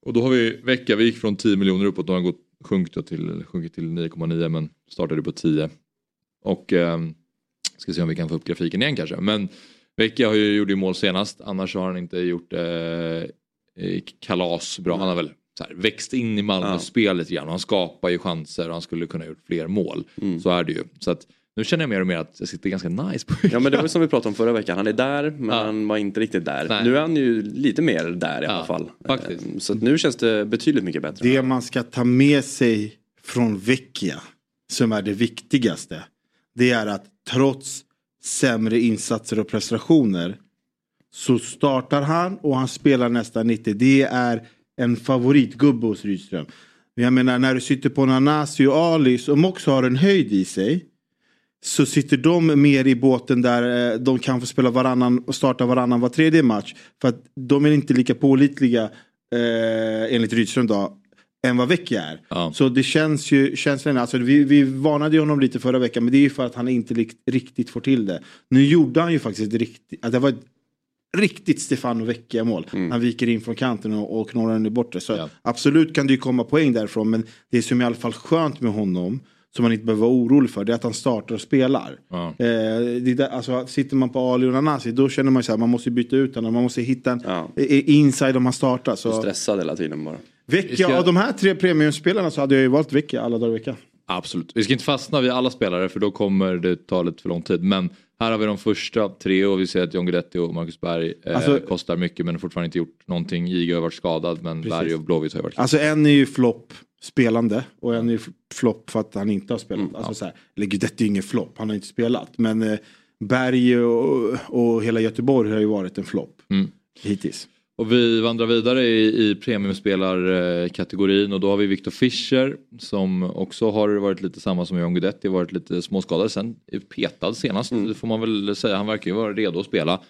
Och då har vi vecka, vi gick från 10 miljoner uppåt, de har gått, sjunkit till, sjunkit till 9,9 men startade på 10. Och eh, ska se om vi kan få upp grafiken igen kanske. Men Vecchia har ju, gjorde mål senast, annars har han inte gjort eh, kalas bra. Han har väl här, växt in i Malmös Ja. spel lite grann. Han skapar ju chanser och han skulle kunna ha gjort fler mål. Mm. Så är det ju. Så att, nu känner jag mer och mer att jag sitter ganska nice på Ja men det var ju som vi pratade om förra veckan. Han är där men Ja. han var inte riktigt där. Nej. Nu är han ju lite mer där i Ja, alla fall. faktiskt. Eh, Så att nu känns det betydligt mycket bättre. Det man ska ta med sig från Vecchia som är det viktigaste. Det är att trots sämre insatser och prestationer så startar han och han spelar nästan 90. Det är en favoritgubbe hos Rydström. Men Jag menar när du sitter på Nanasi och Ali som också har en höjd i sig. så sitter de mer i båten där eh, de kan få spela varannan och starta varannan var tredje match. För att de är inte lika pålitliga eh, enligt Rydström då än vad Vecchia är. Ja. Så det känns ju, känslan, alltså vi, vi varnade ju honom lite förra veckan men det är ju för att han inte rikt, riktigt får till det. Nu gjorde han ju faktiskt riktigt, att det var ett riktigt Stefano Vecchia mål. Han viker in från kanten och, och knorrar den i bortre. Så Ja. absolut kan det ju komma poäng därifrån men det som är i alla fall skönt med honom som man inte behöver vara orolig för det är att han startar och spelar. Ja. Eh, det är där, alltså, sitter man på Ali och Nanasi då känner man ju så här man måste byta ut honom. Man måste hitta en Ja. inside om han startar. Så. Stressad hela tiden bara. Vecchia, ska- av de här tre premiumspelarna så hade jag ju valt Vecchia alla dagar i veckan. Absolut. Vi ska inte fastna vid alla spelare för då kommer det ta lite för lång tid. Men här har vi de första tre och vi ser att John Guidetti och Marcus Berg eh, Alltså- kostar mycket men har fortfarande inte gjort någonting. Iga har varit skadad men Berg och Blåvitt har ju varit Alltså en är ju flopp spelande och en är ju flopp för att han inte har spelat. alltså, så här, eller Guidetti är ju ingen flopp, han har inte spelat. Men eh, Berg och, och hela Göteborg har ju varit en flopp Mm. hittills. Och vi vandrar vidare i, i premiumspelarkategorin och då har vi Victor Fischer som också har varit lite samma som John Guidetti, varit lite småskadad. Sen petad senast Mm. får man väl säga. Han verkar ju vara redo att spela.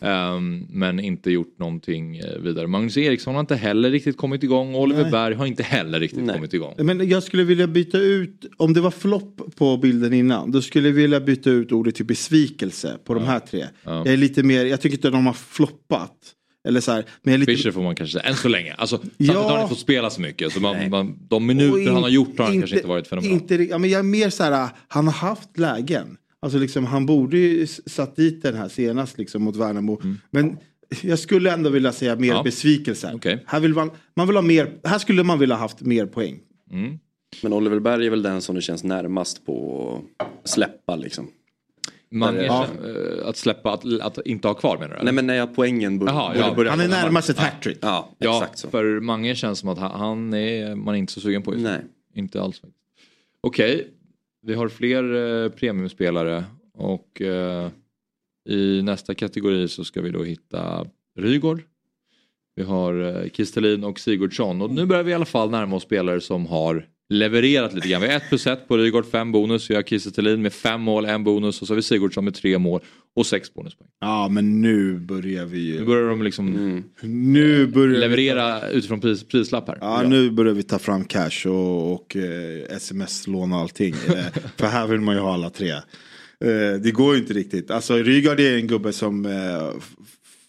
Ehm, men inte gjort någonting eh, vidare. Magnus Eriksson har inte heller riktigt kommit igång och Oliver Nej. Berg har inte heller riktigt Nej. kommit igång. Men jag skulle vilja byta ut, om det var flopp på bilden innan, då skulle jag vilja byta ut ordet till besvikelse på de här tre. Jag är lite mer, jag tycker inte de har floppat. Eller så här, men lite... Fischer får man kanske säga, än så länge. Alltså, samtidigt Ja. har han inte fått spela så mycket. Så man, man, de minuter in- han har gjort har han kanske inte varit fenomenal. Inte, ja, men jag är mer så här, han har haft lägen. Alltså liksom, han borde ju satt dit den här senast liksom, mot Värnamo. Men jag skulle ändå vilja säga mer Mm. Ja. besvikelse. Okej. Här, vill man, man vill ha mer, här skulle man vilja haft mer poäng. Men Oliver Berg är väl den som det känns närmast på att släppa liksom. Mange, Ja. eh, Att släppa, att, att inte ha kvar menar du? eller? Nej men när jag poängen borde ja. börja Han är närmast ett hattrick. Ja, Ja, exakt så. för Mange känns som att han- är man är inte så sugen på just. Nej. Inte alls. Okej, vi har fler eh, premiumspelare och eh, i nästa kategori så ska vi då hitta Rygård. Vi har eh, Kistelin och Sigurdsson och nu börjar vi i alla fall närma oss spelare som har levererat lite grann. Vi har 1 plus 1 på Rygård, 5 bonus. Vi har Kistelin med 5 mål, 1 bonus och så har vi Sigurdsson med 3 mål och 6 bonuspoäng. Ja men nu börjar vi Nu ju. börjar de liksom Nu börjar vi, leverera utifrån pris, prislapp här. ja, nu börjar vi ta fram cash och, och eh, sms-lån och allting. Eh, För här vill man ju ha alla tre. Eh, det går ju inte riktigt. Alltså Rygaard är en gubbe som eh,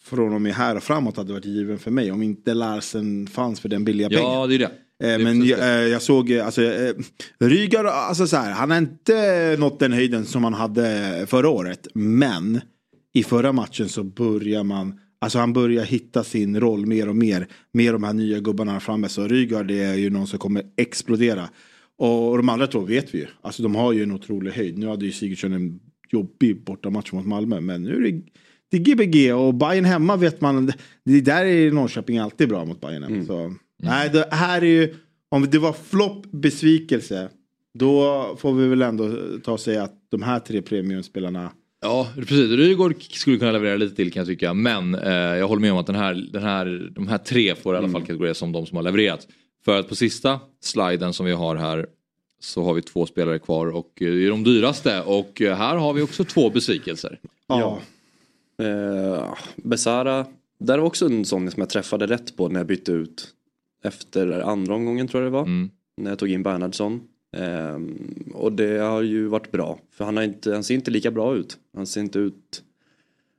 från och med här och framåt hade varit given för mig. Om inte Larsen fanns för den billiga pengen. Ja, det är det. Eh, Men jag, det. eh, jag såg, eh, alltså, Rygaard, alltså så här, han har inte nått den höjden som han hade förra året. Men i förra matchen så börjar man, alltså han börjar hitta sin roll mer och mer. Med de här nya gubbarna här framme. Så Rygaard är ju någon som kommer explodera. Och de andra två vet vi ju. Alltså de har ju en otrolig höjd. Nu hade ju Sigurdsson en jobbig bortamatch mot Malmö. Men nu är det, det är Gbg och Bayern hemma vet man. Det där är Norrköping alltid bra mot Bayern hemma. Så, nej, det här är ju, om det var flopp besvikelse. Då får vi väl ändå ta och säga att de här tre premiumspelarna. Ja, precis. Rygaard skulle kunna leverera lite till kan jag tycka. Men eh, jag håller med om att den här, den här, de här tre får i alla fall kategoriseras som de som har levererat. För att på sista sliden som vi har här så har vi två spelare kvar och eh, det är de dyraste. Och eh, här har vi också två besvikelser. Ja. Eh, Besara, där var också en sån som jag träffade rätt på när jag bytte ut. Efter andra omgången tror jag det var. Mm. När jag tog in Bernhardsson. Eh, och det har ju varit bra. För han, har inte, han ser inte lika bra ut. Han ser inte ut...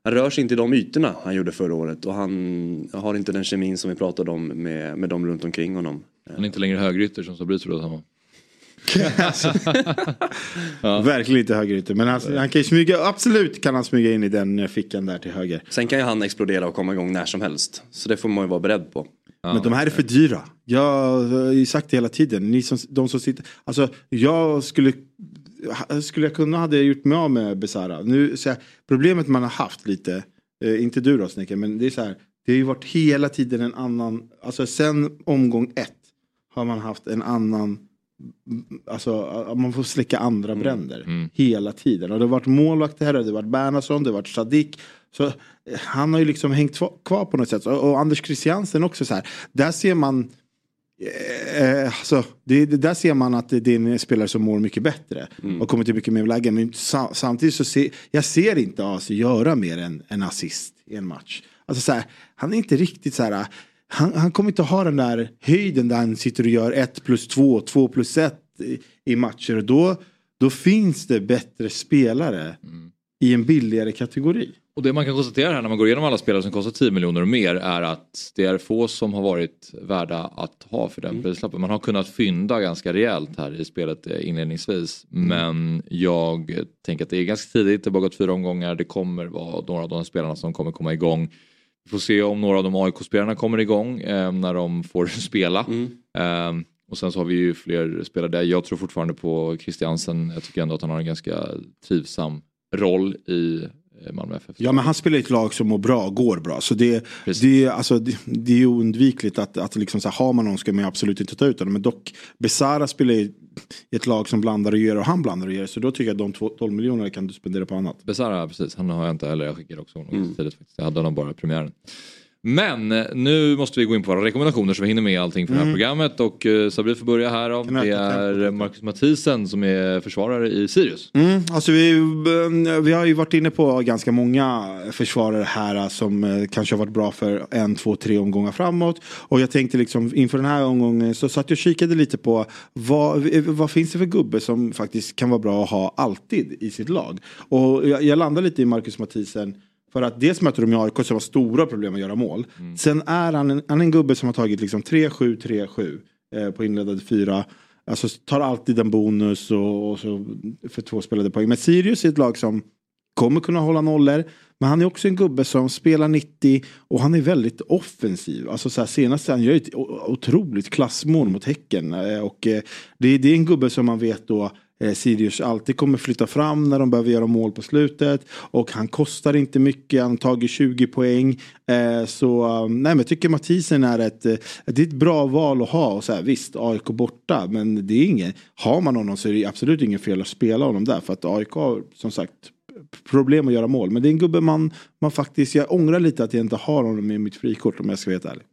Han rör sig inte i de ytorna han gjorde förra året. Och han har inte den kemin som vi pratade om med, med de runt omkring honom. Han är inte längre högerytter som Sabri då. Han Verkligen inte högerytter. Men han, han kan ju smyga, absolut kan han smyga in i den fickan där till höger. Sen kan ju han explodera och komma igång när som helst. Så det får man ju vara beredd på. Men de här är för dyra. Jag har ju sagt det hela tiden. Ni som, de som sitter, alltså jag skulle, skulle jag kunna hade jag gjort mig av med Besara. Nu, så här, problemet man har haft lite, eh, inte du då Snäcke, men det är så här. Det har ju varit hela tiden en annan, alltså sen omgång ett har man haft en annan Alltså man får släcka andra bränder hela tiden. Och det har varit målvakter här, det har varit Bernhardsson, det har varit Sadik. Så eh, han har ju liksom hängt kva- kvar på något sätt. Och, och Anders Christiansen också så här. Där ser man Eh, alltså, det, det där ser man att det, det är en spelare som mår mycket bättre. Mm. Och kommer till mycket mer lägen. Men sa, samtidigt så ser jag ser inte AC göra mer än en assist i en match. Alltså så här, han är inte riktigt så här. Han, han kommer inte ha den där höjden där han sitter och gör 1 plus 2, 2 plus 1 i, i matcher. Då, då finns det bättre spelare i en billigare kategori. Och det man kan konstatera här när man går igenom alla spelare som kostar 10 miljoner och mer är att det är få som har varit värda att ha för den Mm. prislappen. Man har kunnat fynda ganska rejält här i spelet eh, inledningsvis. Mm. Men jag tänker att det är ganska tidigt, det har bara gått fyra omgångar. Det kommer vara några av de spelarna som kommer komma igång. Vi får se om några av de AIK-spelarna kommer igång eh, när de får spela. Mm. Eh, och sen så har vi ju fler spelare där. Jag tror fortfarande på Christiansen. Jag tycker ändå att han har en ganska trivsam roll i Malmö FF. Ja men han spelar i ett lag som mår bra, går bra. Så det, det, är, alltså, det, det är ju oundvikligt att, att liksom så här, har man någon ska man absolut inte ta ut honom. Men dock, Besara spelar i ett lag som blandar och ger och han blandar och ger. Så då tycker jag att de två- 12 miljonerna kan du spendera på annat. Besara, precis. Han har jag inte heller. Jag skickade också honom Mm. tidigt faktiskt. Jag hade honom bara i premiären. Men eh, nu måste vi gå in på våra rekommendationer så vi hinner med allting för det här Mm. programmet. Och uh, Sabri får börja här. Av. Kan öka Det är Marcus Mathisen som är försvarare i Sirius. Mm, alltså vi, eh, vi har ju varit inne på ganska många försvarare här som kanske har varit bra för en, två, tre omgångar framåt. Och jag tänkte liksom inför den här omgången så satt jag och kikade lite på vad, vad finns det för gubbe som faktiskt kan vara bra att ha alltid i sitt lag. Och jag, jag landar lite i Marcus Mathisen. För att dels möter de ju AIK som har stora problem att göra mål. Sen är han en, han är en gubbe som har tagit liksom 3-7, 3-7 eh, på inledande fyra. Alltså tar alltid en bonus och, och så för två spelade poäng. Men Sirius är ett lag som kommer kunna hålla nollor. Men han är också en gubbe som spelar 90 och han är väldigt offensiv. Alltså så här, senast han gör ett otroligt klassmål mot Häcken. Eh, Och eh, det, det är en gubbe som man vet då eh, Sirius alltid kommer flytta fram när de behöver göra mål på slutet. Och han kostar inte mycket, han har tagit 20 poäng. Eh, så eh, nej, men jag tycker Mathisen är ett, eh, det är ett bra val att ha. Och så här, visst, AIK borta, men det är ingen, har man honom så är det absolut ingen fel att spela honom där. För att AIK har som sagt problem att göra mål. Men det är en gubbe man, man faktiskt, jag ångrar lite att jag inte har honom i mitt frikort om jag ska vara helt ärlig.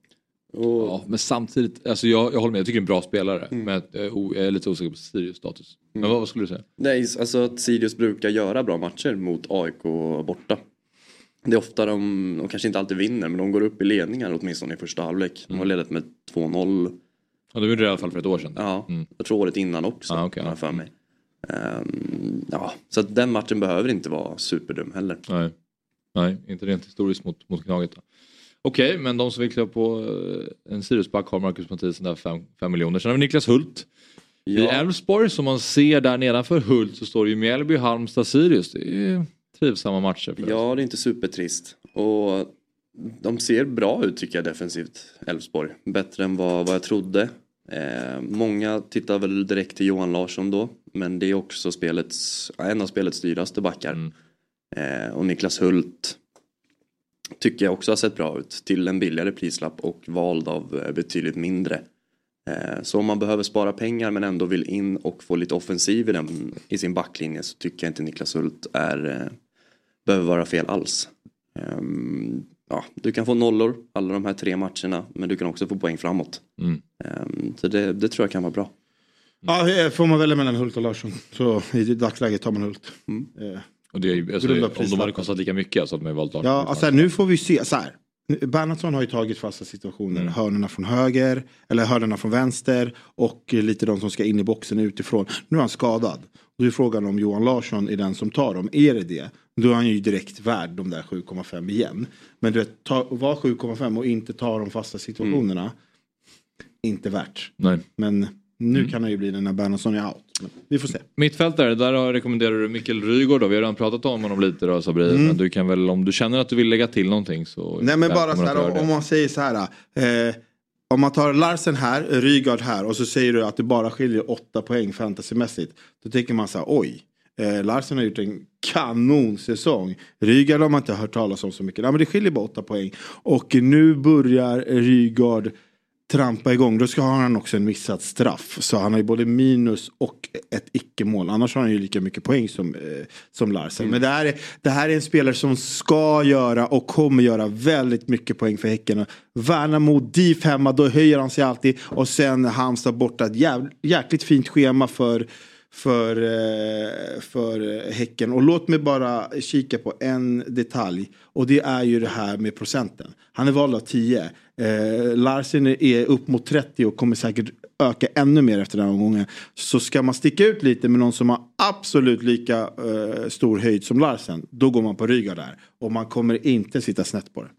Ja, men samtidigt, alltså jag, jag håller med, jag tycker det är en bra spelare. Mm. Men jag är lite osäker på Sirius status. Men vad, vad skulle du säga? Nej, alltså att Sirius brukar göra bra matcher mot AIK borta. Det är ofta de, de kanske inte alltid vinner, men de går upp i ledningar åtminstone i första halvlek. De har ledat med 2-0. Ja, det gjorde det i alla fall för ett år sedan. Ja, Mm. jag tror året innan också. Ah, har ja. för mig. Ehm, ja, så att den matchen behöver inte vara superdum heller. Nej, Nej inte rent historiskt mot, mot Gnaget. Okej, men de som vill klä på eh, en Siriusback har Marcus Mathisen där 5 miljoner. Sen har vi Niklas Hult. I Ja. Elfsborg som man ser där nedanför Hult så står det ju Mjällby, Halmstad, Sirius. Det är trivsamma matcher. För Ja, det är inte supertrist. Och de ser bra ut tycker jag defensivt, Elfsborg. Bättre än vad, vad jag trodde. Eh, många tittar väl direkt till Johan Larsson då. Men det är också spelets, en av spelets dyraste backar. Mm. Eh, och Niklas Hult tycker jag också har sett bra ut. Till en billigare prislapp och vald av eh, betydligt mindre. Eh, så om man behöver spara pengar men ändå vill in och få lite offensiv i, den, i sin backlinje så tycker jag inte Niklas Hult är, eh, behöver vara fel alls. Ehm, ja, du kan få nollor alla de här tre matcherna men du kan också få poäng framåt. Mm. Ehm, så det, det tror jag kan vara bra. Ja, eh, får man välja mellan Hult och Larsson så i dagsläget tar man Hult. Eh, Och det alltså, om de hade kostat lika mycket så hade man ju valt Larsson. Ja, alltså, nu får vi se. Så här. Bernhardsson har ju tagit fasta situationer. Mm. Hörnorna från höger, eller hörnorna från vänster och lite de som ska in i boxen utifrån. Nu är han skadad. Då är frågan om Johan Larsson är den som tar dem. Är det det? Då är han ju direkt värd de där 7,5 igen. Men du vet, ta, var 7,5 och inte ta de fasta situationerna. Inte värt. Nej. Men nu Mm. kan han ju bli den när Bernhardsson är out. Men vi får se. Mittfältare, där rekommenderar du Mikkel Rygaard då. Vi har redan pratat om honom lite då Sabri. Mm. Men du kan väl, om du känner att du vill lägga till någonting så Nej men bara så här, om man säger så här. Eh, om man tar Larsen här, Rygaard här och så säger du att det bara skiljer åtta poäng fantasymässigt. Då tänker man så här, oj. Eh, Larsen har gjort en kanonsäsong. Rygaard har man inte hört talas om så mycket. Nej, men det skiljer bara åtta poäng. Och nu börjar Rygaard trampa igång då ska han också en missad straff. Så han har ju både minus och ett icke-mål. Annars har han ju lika mycket poäng som, eh, som Larsen. Men det här, är, det här är en spelare som ska göra och kommer göra väldigt mycket poäng för Häcken. Värnamo, DIF hemma, då höjer han sig alltid. Och sen Halmstad borta. Ett jäv, jäkligt fint schema för för, eh, för Häcken. Och låt mig bara kika på en detalj. Och det är ju det här med procenten. Han är vald av 10. Eh, Larsen är upp mot 30 och kommer säkert öka ännu mer efter den här omgången. Så ska man sticka ut lite med någon som har absolut lika eh, stor höjd som Larsen. Då går man på Rygaard där. Och man kommer inte sitta snett på det.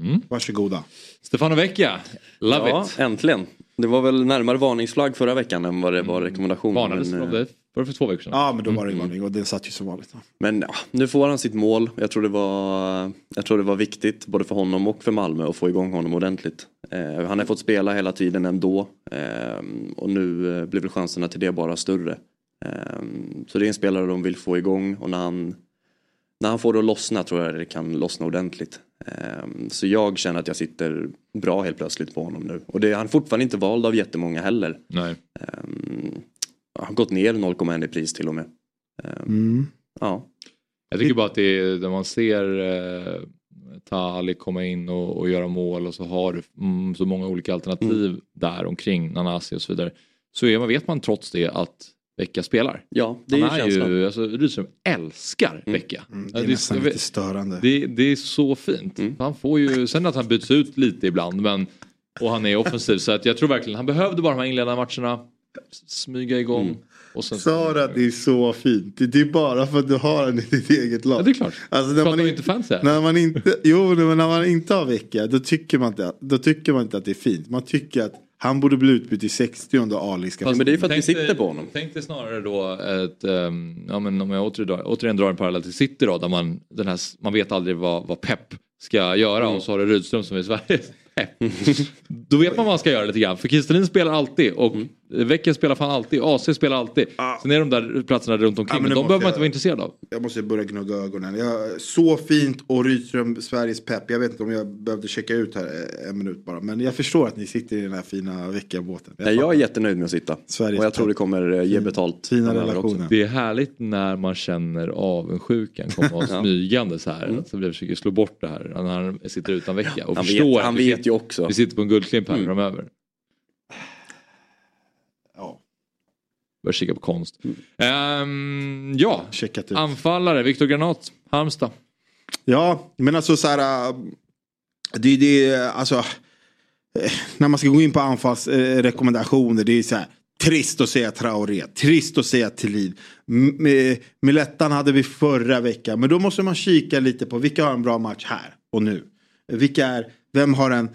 Mm. Varsågoda. Stefano Vecchia, love ja, it. äntligen. Det var väl närmare varningsflagg förra veckan än vad det var rekommendation. Varnades men, eh, det. Var det för två veckor sedan? Ja men då var det varning och den satt ju som vanligt. Men ja, nu får han sitt mål. Jag tror, det var, jag tror det var viktigt både för honom och för Malmö att få igång honom ordentligt. Eh, han har fått spela hela tiden ändå. Eh, och nu eh, blir väl chanserna till det bara större. Eh, så det är en spelare de vill få igång och när han, när han får det att lossna tror jag det kan lossna ordentligt. Eh, så jag känner att jag sitter bra helt plötsligt på honom nu. Och det, han är fortfarande inte vald av jättemånga heller. Nej. Um, har gått ner 0,1 i pris till och med. Um, Mm. Ja. Jag tycker bara att det är när man ser eh, Tali komma in och, och göra mål och så har du mm, så många olika alternativ där omkring Nanasi och så vidare. Så är man, vet man trots det att Vecka spelar. Ja, det är Han ju är känslan. ju, alltså Rydström älskar Vecka. Mm, det är nästan jag lite störande. Det, det är så fint. Mm. Han får ju, sen att han byts ut lite ibland men, och han är offensiv så att jag tror verkligen han behövde bara de här inledande matcherna smyga igång. Mm. Och sen, Sara, det är så fint. Det är bara för att du har den i ditt eget lag. Ja det är klart. Alltså när Pratar man, inte fans här? när man inte, jo, men när man inte har vecka då tycker, man inte, då tycker man inte att det är fint. Man tycker att han borde bli utbytt i 60 och Ali ska Fast men det är för att vi sitter på honom. Tänk dig snarare då ett, ehm, ja men om jag återigen, återigen drar en parallell till City då, där man, den här, man vet aldrig vad, vad Pep ska göra Mm. och så har du Rydström som är Sveriges Pep. då vet man vad man ska göra lite grann, för Kristelin spelar alltid och Mm. Vecchia spelar fan alltid, AC spelar alltid. Sen är de där platserna runt omkring, Ja, men men, de behöver man jag- inte vara intresserad av. Jag måste börja gnugga ögonen. Jag, så fint och Rydström, Sveriges pepp. Jag vet inte om jag behövde checka ut här eh, en minut bara. Men jag förstår att ni sitter i den här fina veckabåten. Nej, jag är jättenöjd med att sitta. Sveriges och jag tror pepp. det kommer eh, ge betalt. Fina relationer. Det är härligt när man känner avundsjukan komma smygande så här. Så vi försöker slå bort det här när han sitter utan vecka. Och Mm. Han förstår vet, han vet ju också. Vi sitter på en guldklimp här Mm. framöver. Ja, Börjar kika på konst. Ehm, ja, checkat ut. anfallare. Viktor Granat, Halmstad. Ja, men alltså så här. äh, Det, det alltså. eh, När man ska gå in på anfallsrekommendationer. Det är så här. Trist att säga Traoré. Trist att säga Thelin. Eh, Milettan hade vi förra veckan. Men då måste man kika lite på vilka har en bra match här och nu. Vilka är, vem har en,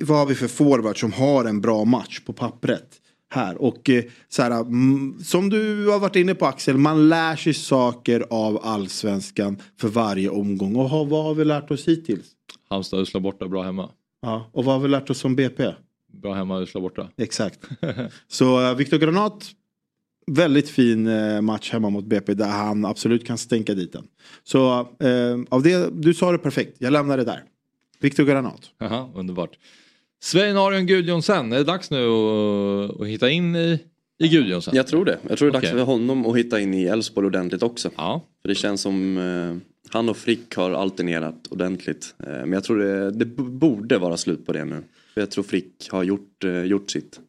vad har vi för forward som har en bra match på pappret? Här och eh, så här, mm, som du har varit inne på Axel, man lär sig saker av allsvenskan för varje omgång. Och vad har vi lärt oss hittills? Halmstad usla borta, bra hemma. Ja, och vad har vi lärt oss som BP? Bra hemma, usla borta. Exakt. Så uh, Viktor Granat, väldigt fin eh, match hemma mot BP där han absolut kan stänka dit den. Så eh, av det, du sa det perfekt, jag lämnar det där. Viktor Granat. Jaha, underbart. Svein Arion Gudjonsen, är det dags nu att, att hitta in i, i Gudjonsen? Jag tror det. Jag tror det är dags Okej. för honom att hitta in i Elfsborg ordentligt också. Ja, För det känns som eh, han och Frick har alternerat ordentligt. Eh, men jag tror det, det borde vara slut på det nu. För jag tror Frick har gjort, eh, gjort sitt.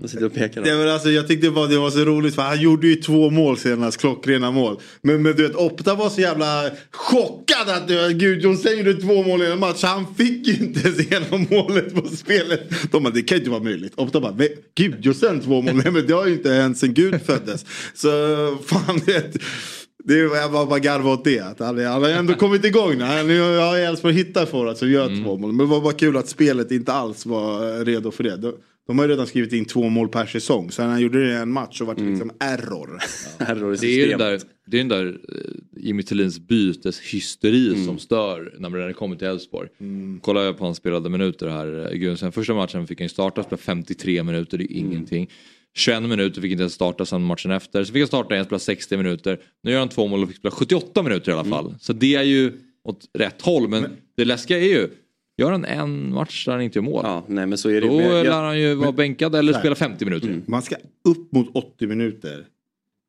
Jag sitter och pekar. Det var alltså, jag tyckte bara det var så roligt för han gjorde ju två mål senast, klockrena mål. Men, men du vet, Opta var så jävla chockad att uh, Gudjonsen gjorde två mål i en match. Han fick ju inte ens igenom målet på spelet. De bara, det kan ju inte vara möjligt. Opta bara, "Ve- Gudjonsen två mål? Nej men det har ju inte hänt sen Gud föddes. Så fan det. Det var jag bara, bara garva åt det. Att han, han har ändå kommit igång nu. Han har Elfsborg hittat för som gör två mål. Men det var bara kul att spelet inte alls var eh, redo för det. De, har ju redan skrivit in två mål per säsong. Så när han gjorde det i en match så var det liksom error. Error i det är ju den där, det är den där eh, Jimmy Thelins byteshysteri som stör när det kommer till Elfsborg. Kollar jag på hans spelade minuter här, eh, Gudjonsen. Första matchen fick han ju starta, spela 53 minuter, det är ingenting. 21 minuter fick inte ens starta sen matchen efter. Så fick han starta igen, spela 60 minuter. Nu gör han två mål och fick spela 78 minuter i alla fall. Så det är ju åt rätt håll. Men, det läskiga är ju, Gör han en match där han inte gör mål. Ja, nej men så är det Då jag- lär han ju vara bänkad eller spela 50 minuter. Man ska upp mot 80 minuter.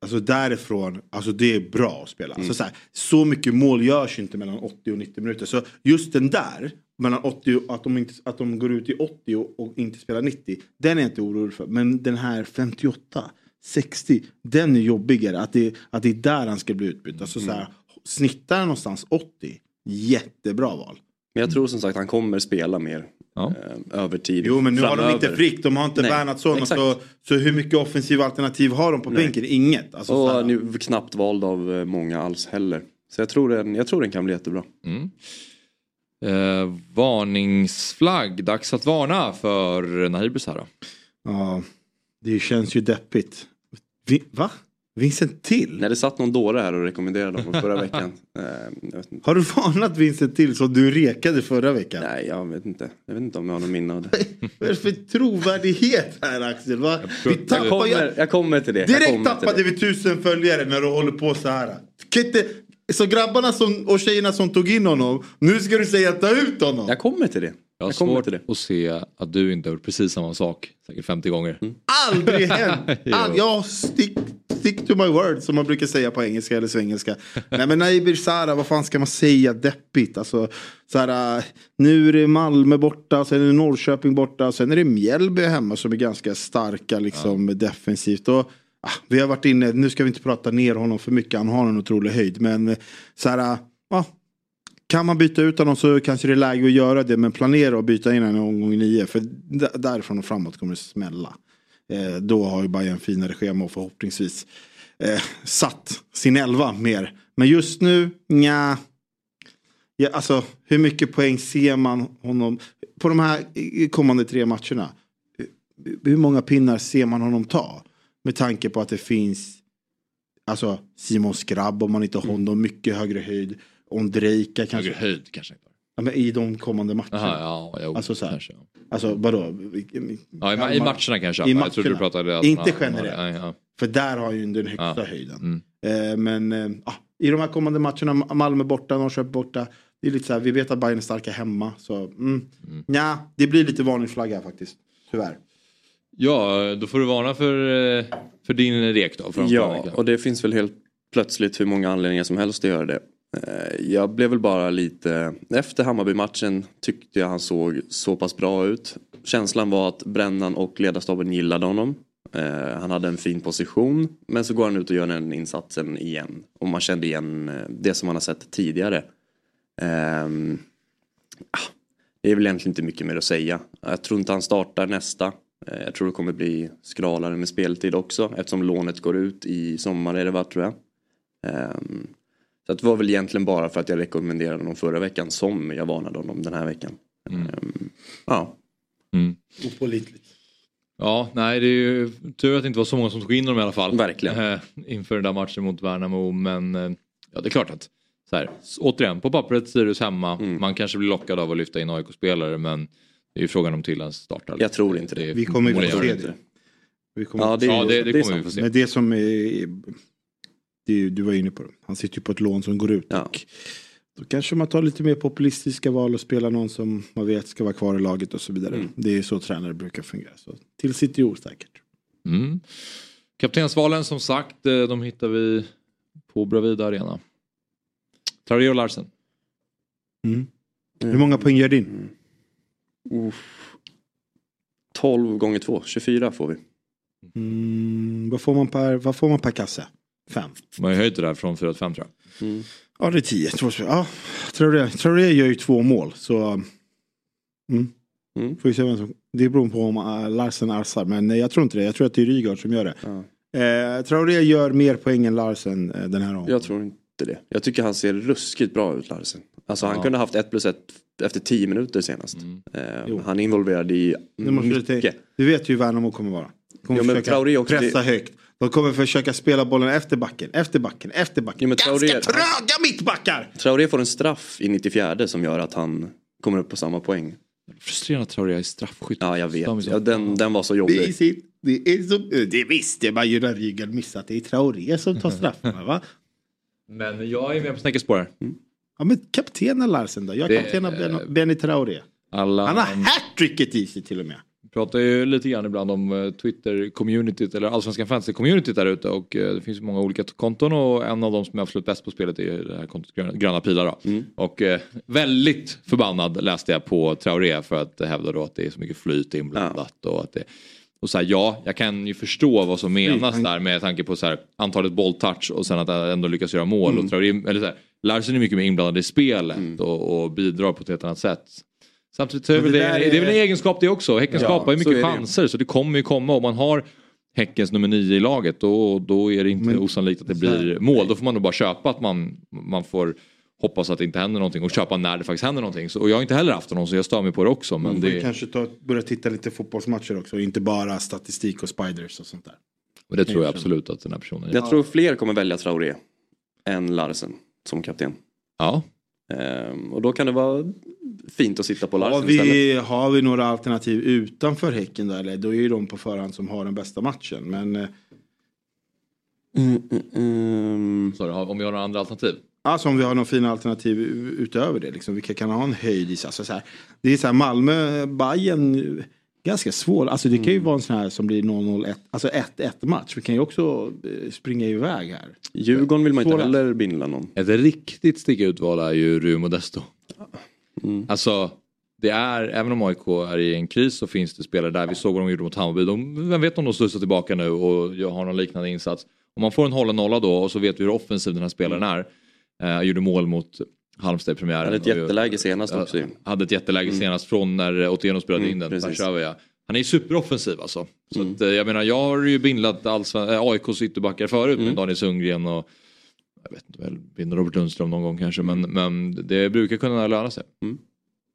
Alltså därifrån, alltså det är bra att spela. Alltså så, här, så mycket mål görs inte mellan 80 och 90 minuter. Så just den där, mellan 80 och, att, de inte, att de går ut i 80 och, och inte spelar 90. Den är jag inte orolig för. Men den här 58, 60, den är jobbigare. Att det, att det är där han ska bli utbytt. Alltså så här, snittar han någonstans 80, jättebra val. Men jag tror som sagt han kommer spela mer Ja. eh, över tid Jo men nu har de framöver. inte Frick, de har inte Bernhardsson. Så, så hur mycket offensiva alternativ har de på Nej. bänken? Inget. Alltså, så Och är knappt vald av eh, många alls heller. Så jag tror den, jag tror den kan bli jättebra. Mm. Eh, varningsflagg, dags att varna för Nahir Besara. Ja, det känns ju deppigt. Vi, va? Vincent till? När det satt någon dåre här och rekommenderade honom förra veckan. Eh, jag vet inte. Har du varnat Vincent till som du rekade förra veckan? Nej, jag vet inte. Jag vet inte om jag har någon minne av det. Vad är det för trovärdighet här Axel? Va? Vi Jag tappar kommer, jag kommer till det. Direkt tappade det. vi tusen följare när du håller på så här. Inte... Så grabbarna som, och tjejerna som tog in honom, nu ska du säga ta ut honom. Jag kommer till det. Jag har Jag svårt till det. att se att du inte har gjort precis samma sak säkert 50 gånger. Aldrig hänt. All, jag stick, stick to my word som man brukar säga på engelska eller svengelska. Nej men Naibir Sara, vad fan ska man säga? Deppigt. Alltså, så här, nu är det Malmö borta, sen är det Norrköping borta, sen är det Mjällby hemma som är ganska starka liksom, defensivt. Och, ah, vi har varit inne, nu ska vi inte prata ner honom för mycket, han har en otrolig höjd. Men så här, kan man byta ut honom så kanske det är läge att göra det. Men planera att byta in honom i omgång nio. För därifrån och framåt kommer det smälla. Eh, då har ju Bayern finare schema och förhoppningsvis eh, satt sin elva mer. Men just nu, nja. Ja, alltså hur mycket poäng ser man honom på de här kommande tre matcherna? Hur många pinnar ser man honom ta? Med tanke på att det finns Alltså Simon Skrabb om man inte har honom, mycket högre höjd. Ondrejka kanske. Högre höjd kanske. Ja, men I de kommande matcherna. Jaha, ja, jo, Alltså så här. kanske. ja. Alltså vadå? Ja, i, I matcherna kanske. I I jag trodde du matcherna. pratade att Inte han- generellt. Nej, ja. För där har ju den högsta Ja. höjden. Mm. Eh, men eh, ah, i de här kommande matcherna, Malmö borta, Norrköping borta. Det är lite så här, vi vet att Bayern är starka hemma. Så mm, Mm. nja, det blir lite varningsflagga faktiskt. Tyvärr. ja, då får du varna för, eh, för din rek då. Från förra Ja, och det finns väl helt plötsligt hur många anledningar som helst att göra det. Eh, jag blev väl bara lite, efter Hammarby-matchen tyckte jag han såg så pass bra ut. Känslan var att Brännan och ledarstaben gillade honom. Eh, han hade en fin position men så går han ut och gör den insatsen igen. Och man kände igen eh, det som man har sett tidigare. Ehm, ah, det är väl egentligen inte mycket mer att säga. Jag tror inte han startar nästa. Jag tror det kommer bli skralare med speltid också eftersom lånet går ut i sommar är det va tror jag. Ehm, så det var väl egentligen bara för att jag rekommenderade honom förra veckan som jag varnade honom den här veckan. Mm. Ehm, Ja, Mm. Opålitligt. Ja, nej det är ju tur att det inte var så många som tog in dem i alla fall. Verkligen. Eh, inför den där matchen mot Värnamo. Men eh, ja, det är klart att så här, återigen, på pappret Sirius hemma. Mm. Man kanske blir lockad av att lyfta in AIK-spelare men det är ju frågan om Tillan startar. jag tror inte det. Vi kommer ju få se det det. Vi kommer Ja, det, Ja, det, det, är kommer vi få se. Men det som är, det, du var inne på det. Han sitter ju på ett lån som går ut. Ja. Och då kanske man tar lite mer populistiska val och spelar någon som man vet ska vara kvar i laget och så vidare. Mm. Det är så tränare brukar fungera. Så till sitt år säkert. Mm. Kaptensvalen som sagt, eh, de hittar vi på Bravida Arena. Traoré och Larsen. Mm. Hur många poäng gör din? Uff. 12 gånger 2, 24 får vi. Mm, vad, får man per, vad får man per kasse? Fem. De har höjt det där från 4 till 5 tror jag. Mm. Ja det är tio. Två, ja, Traoré, Traoré gör ju två mål. Så mm. Mm. Får vi se vem som, det beror på om uh, Larsen arsar. Men eh, jag tror inte det. Jag tror att det är Rygaard som gör det. Ja. Eh, Traoré gör mer poäng än Larsen eh, den här gången. Jag tror inte det. Jag tycker han ser ruskigt bra ut Larsen. Alltså han Ja. kunde haft 1 plus 1 efter 10 minuter senast. Mm. Eh, Jo. han är involverad i du, mycket. du vet ju hur Värnamo kommer vara. Kommer men försöka Traoré också, pressa det- högt. De kommer försöka spela bollen efter backen, efter backen, efter backen. Ja, men Ganska Traoré- tröga mittbackar! Traoré får en straff i 94 som gör att han kommer upp på samma poäng. Frustrerande att Traoré är straffskytt. Ja jag vet. Är Ja, den, den var så Det, är jobbig. sitt, det, är så, det visste man ju när Rygaard missat. Det är Traoré som tar straffarna va? Men jag är med på Snäckes spår här. Ja men kaptenen Larsen då? Jag Det- kapten av Ben- Benny Traoré. Alla, Han har hattricket i sig till och med. Pratar ju lite grann ibland om eh, Twitter-communityt eller allsvenskan fantasy-communityt där ute och eh, det finns många olika konton och en av de som är absolut bäst på spelet är det här kontot Gröna, gröna pilar. Mm. Och eh, väldigt förbannad läste jag på Traoré för att hävda då att det är så mycket flyt inblandat och att det och så här, ja, jag kan ju förstå vad som menas där med tanke på så här, antalet bolltouch och sen att han ändå lyckas göra mål. Mm. Och Traoré, eller så här, Larsen är mycket mer inblandad i spelet och, och bidrar på ett helt annat sätt. Samtidigt så är det det, där det, är väl en är- egenskap det också. Häcken Ja, skapar ju så mycket är det. chanser så det kommer ju komma. Om man har Häckens nummer nio i laget då, då är det inte Men- osannolikt att det så blir mål. Då får man nog bara köpa att man, man får hoppas att det inte händer någonting och köpa när det faktiskt händer någonting. Så, och jag har inte heller haft någon så jag stör mig på det också. Men Man får det, kanske ta, börja titta lite fotbollsmatcher också. Inte bara statistik och spiders och sånt där. men det tror jag absolut att den här personen gör. Jag tror fler kommer välja Traoré än Larsen som kapten. Ja. Ehm, och då kan det vara fint att sitta på Har Larsen istället. vi, har vi några alternativ utanför Häcken där? Eller? Då är ju de på förhand som har den bästa matchen. Men eh, Så, om vi har några andra alternativ? alltså, om vi har några fina alternativ utöver det. Liksom, vilka kan ha en höjd i sig? Alltså, så här, det är så här Malmö, Bayern Ganska svår. Alltså det kan ju vara en sån här som blir 0-0, alltså 1-1 match. Vi kan ju också eh, springa iväg här. Djurgården vill man inte heller binda någon. Ett riktigt sticka utval är ju Rue Modesto. Alltså, det är, även om AIK är i en kris så finns det spelare där. Vi såg vad de gjorde mot Hammarby. De, vem vet om de studsar tillbaka nu och har någon liknande insats. Om man får en hållen nolla då och så vet vi hur offensiv den här spelaren är. Eh, gjorde mål mot Halmstad i premiären. Hade ett jätteläge senast också ju. Hade ett jätteläge senast från när Otieno spelade Mm, in den. Han är ju superoffensiv alltså. Så att, eh, jag menar jag har ju bindlat äh, AIKs ytterbackar förut med Daniel Sundgren och jag vet inte, väl binda Robert Lundström någon gång kanske men, men det brukar kunna löna sig.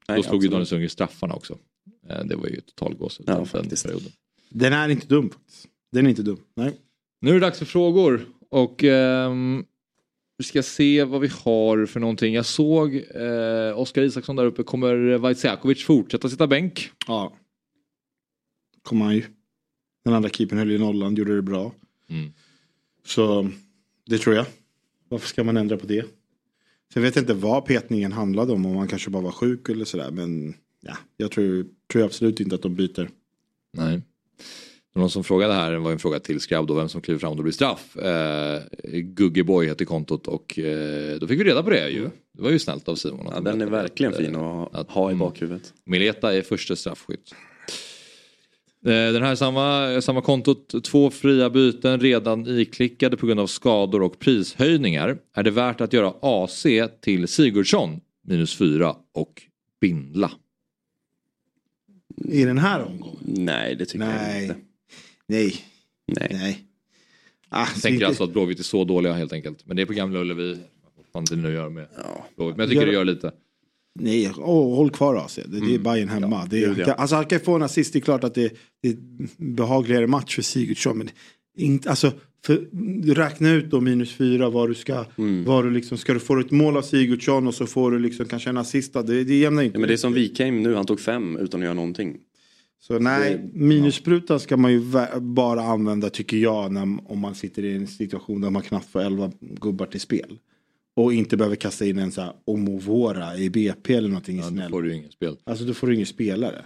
Nej, Då slog ju. Daniel Sundgren straffarna också. Eh, Det var ju totalgås Ja, den perioden. Den är inte dum faktiskt. Den är inte dum. Nej. Nu är det dags för frågor och ehm, vi ska se vad vi har för någonting. Jag såg eh, Oskar Isaksson där uppe. Kommer Vaitsiakovic fortsätta sitta bänk? Ja. Kommer han ju. Den andra keepern höll ju nollan, gjorde det bra. Mm. Så det tror jag. Varför ska man ändra på det? Sen vet jag inte vad petningen handlade om. Om han kanske bara var sjuk eller sådär. Men ja, jag tror, tror absolut inte att de byter. Nej. Någon som frågade här, det var en fråga till Skrabb då, vem som kliver fram då blir straff. Eh, Guggeboy heter kontot och eh, då fick vi reda på det ju. Det var ju snällt av Simon. Ja, den är verkligen fin att Att- ha i mm. bakhuvudet. Mileta är första straffskytt. Eh, Den här samma, samma kontot, två fria byten redan iklickade på grund av skador och prishöjningar. Är det värt att göra AC till Sigurdsson minus fyra och Bindla? I den här omgången? Nej, det tycker jag Nej. inte. Nej. Nej. Nej. Ah, Jag tänker alltså att Blåvitt är så dåliga helt enkelt. Men det är på Gamla Ullevi. Vad fan det nu gör med Blåvitt. Men jag tycker Gör- det gör lite. Nej, oh, håll kvar AC. Det, det är Bayern hemma. det är, ja. Alltså han kan få en assist. Det är klart att det, det är en behagligare match för Sigurdsson. Men inte, alltså, för, räkna ut då minus fyra vad du ska. Vad du liksom, ska du få ett mål av Sigurdsson och så får du liksom kanske en assist. Det, det jämnar inte Ja, men det är som Wikheim nu, han tog fem utan att göra någonting. Så nej, minussprutan ska man ju bara använda tycker jag när, om man sitter i en situation där man knappt får 11 gubbar till spel. Och inte behöver kasta in en så här Omovora i BP eller någonting Ja, då får du ju ingen spel. Alltså då får du ingen spelare.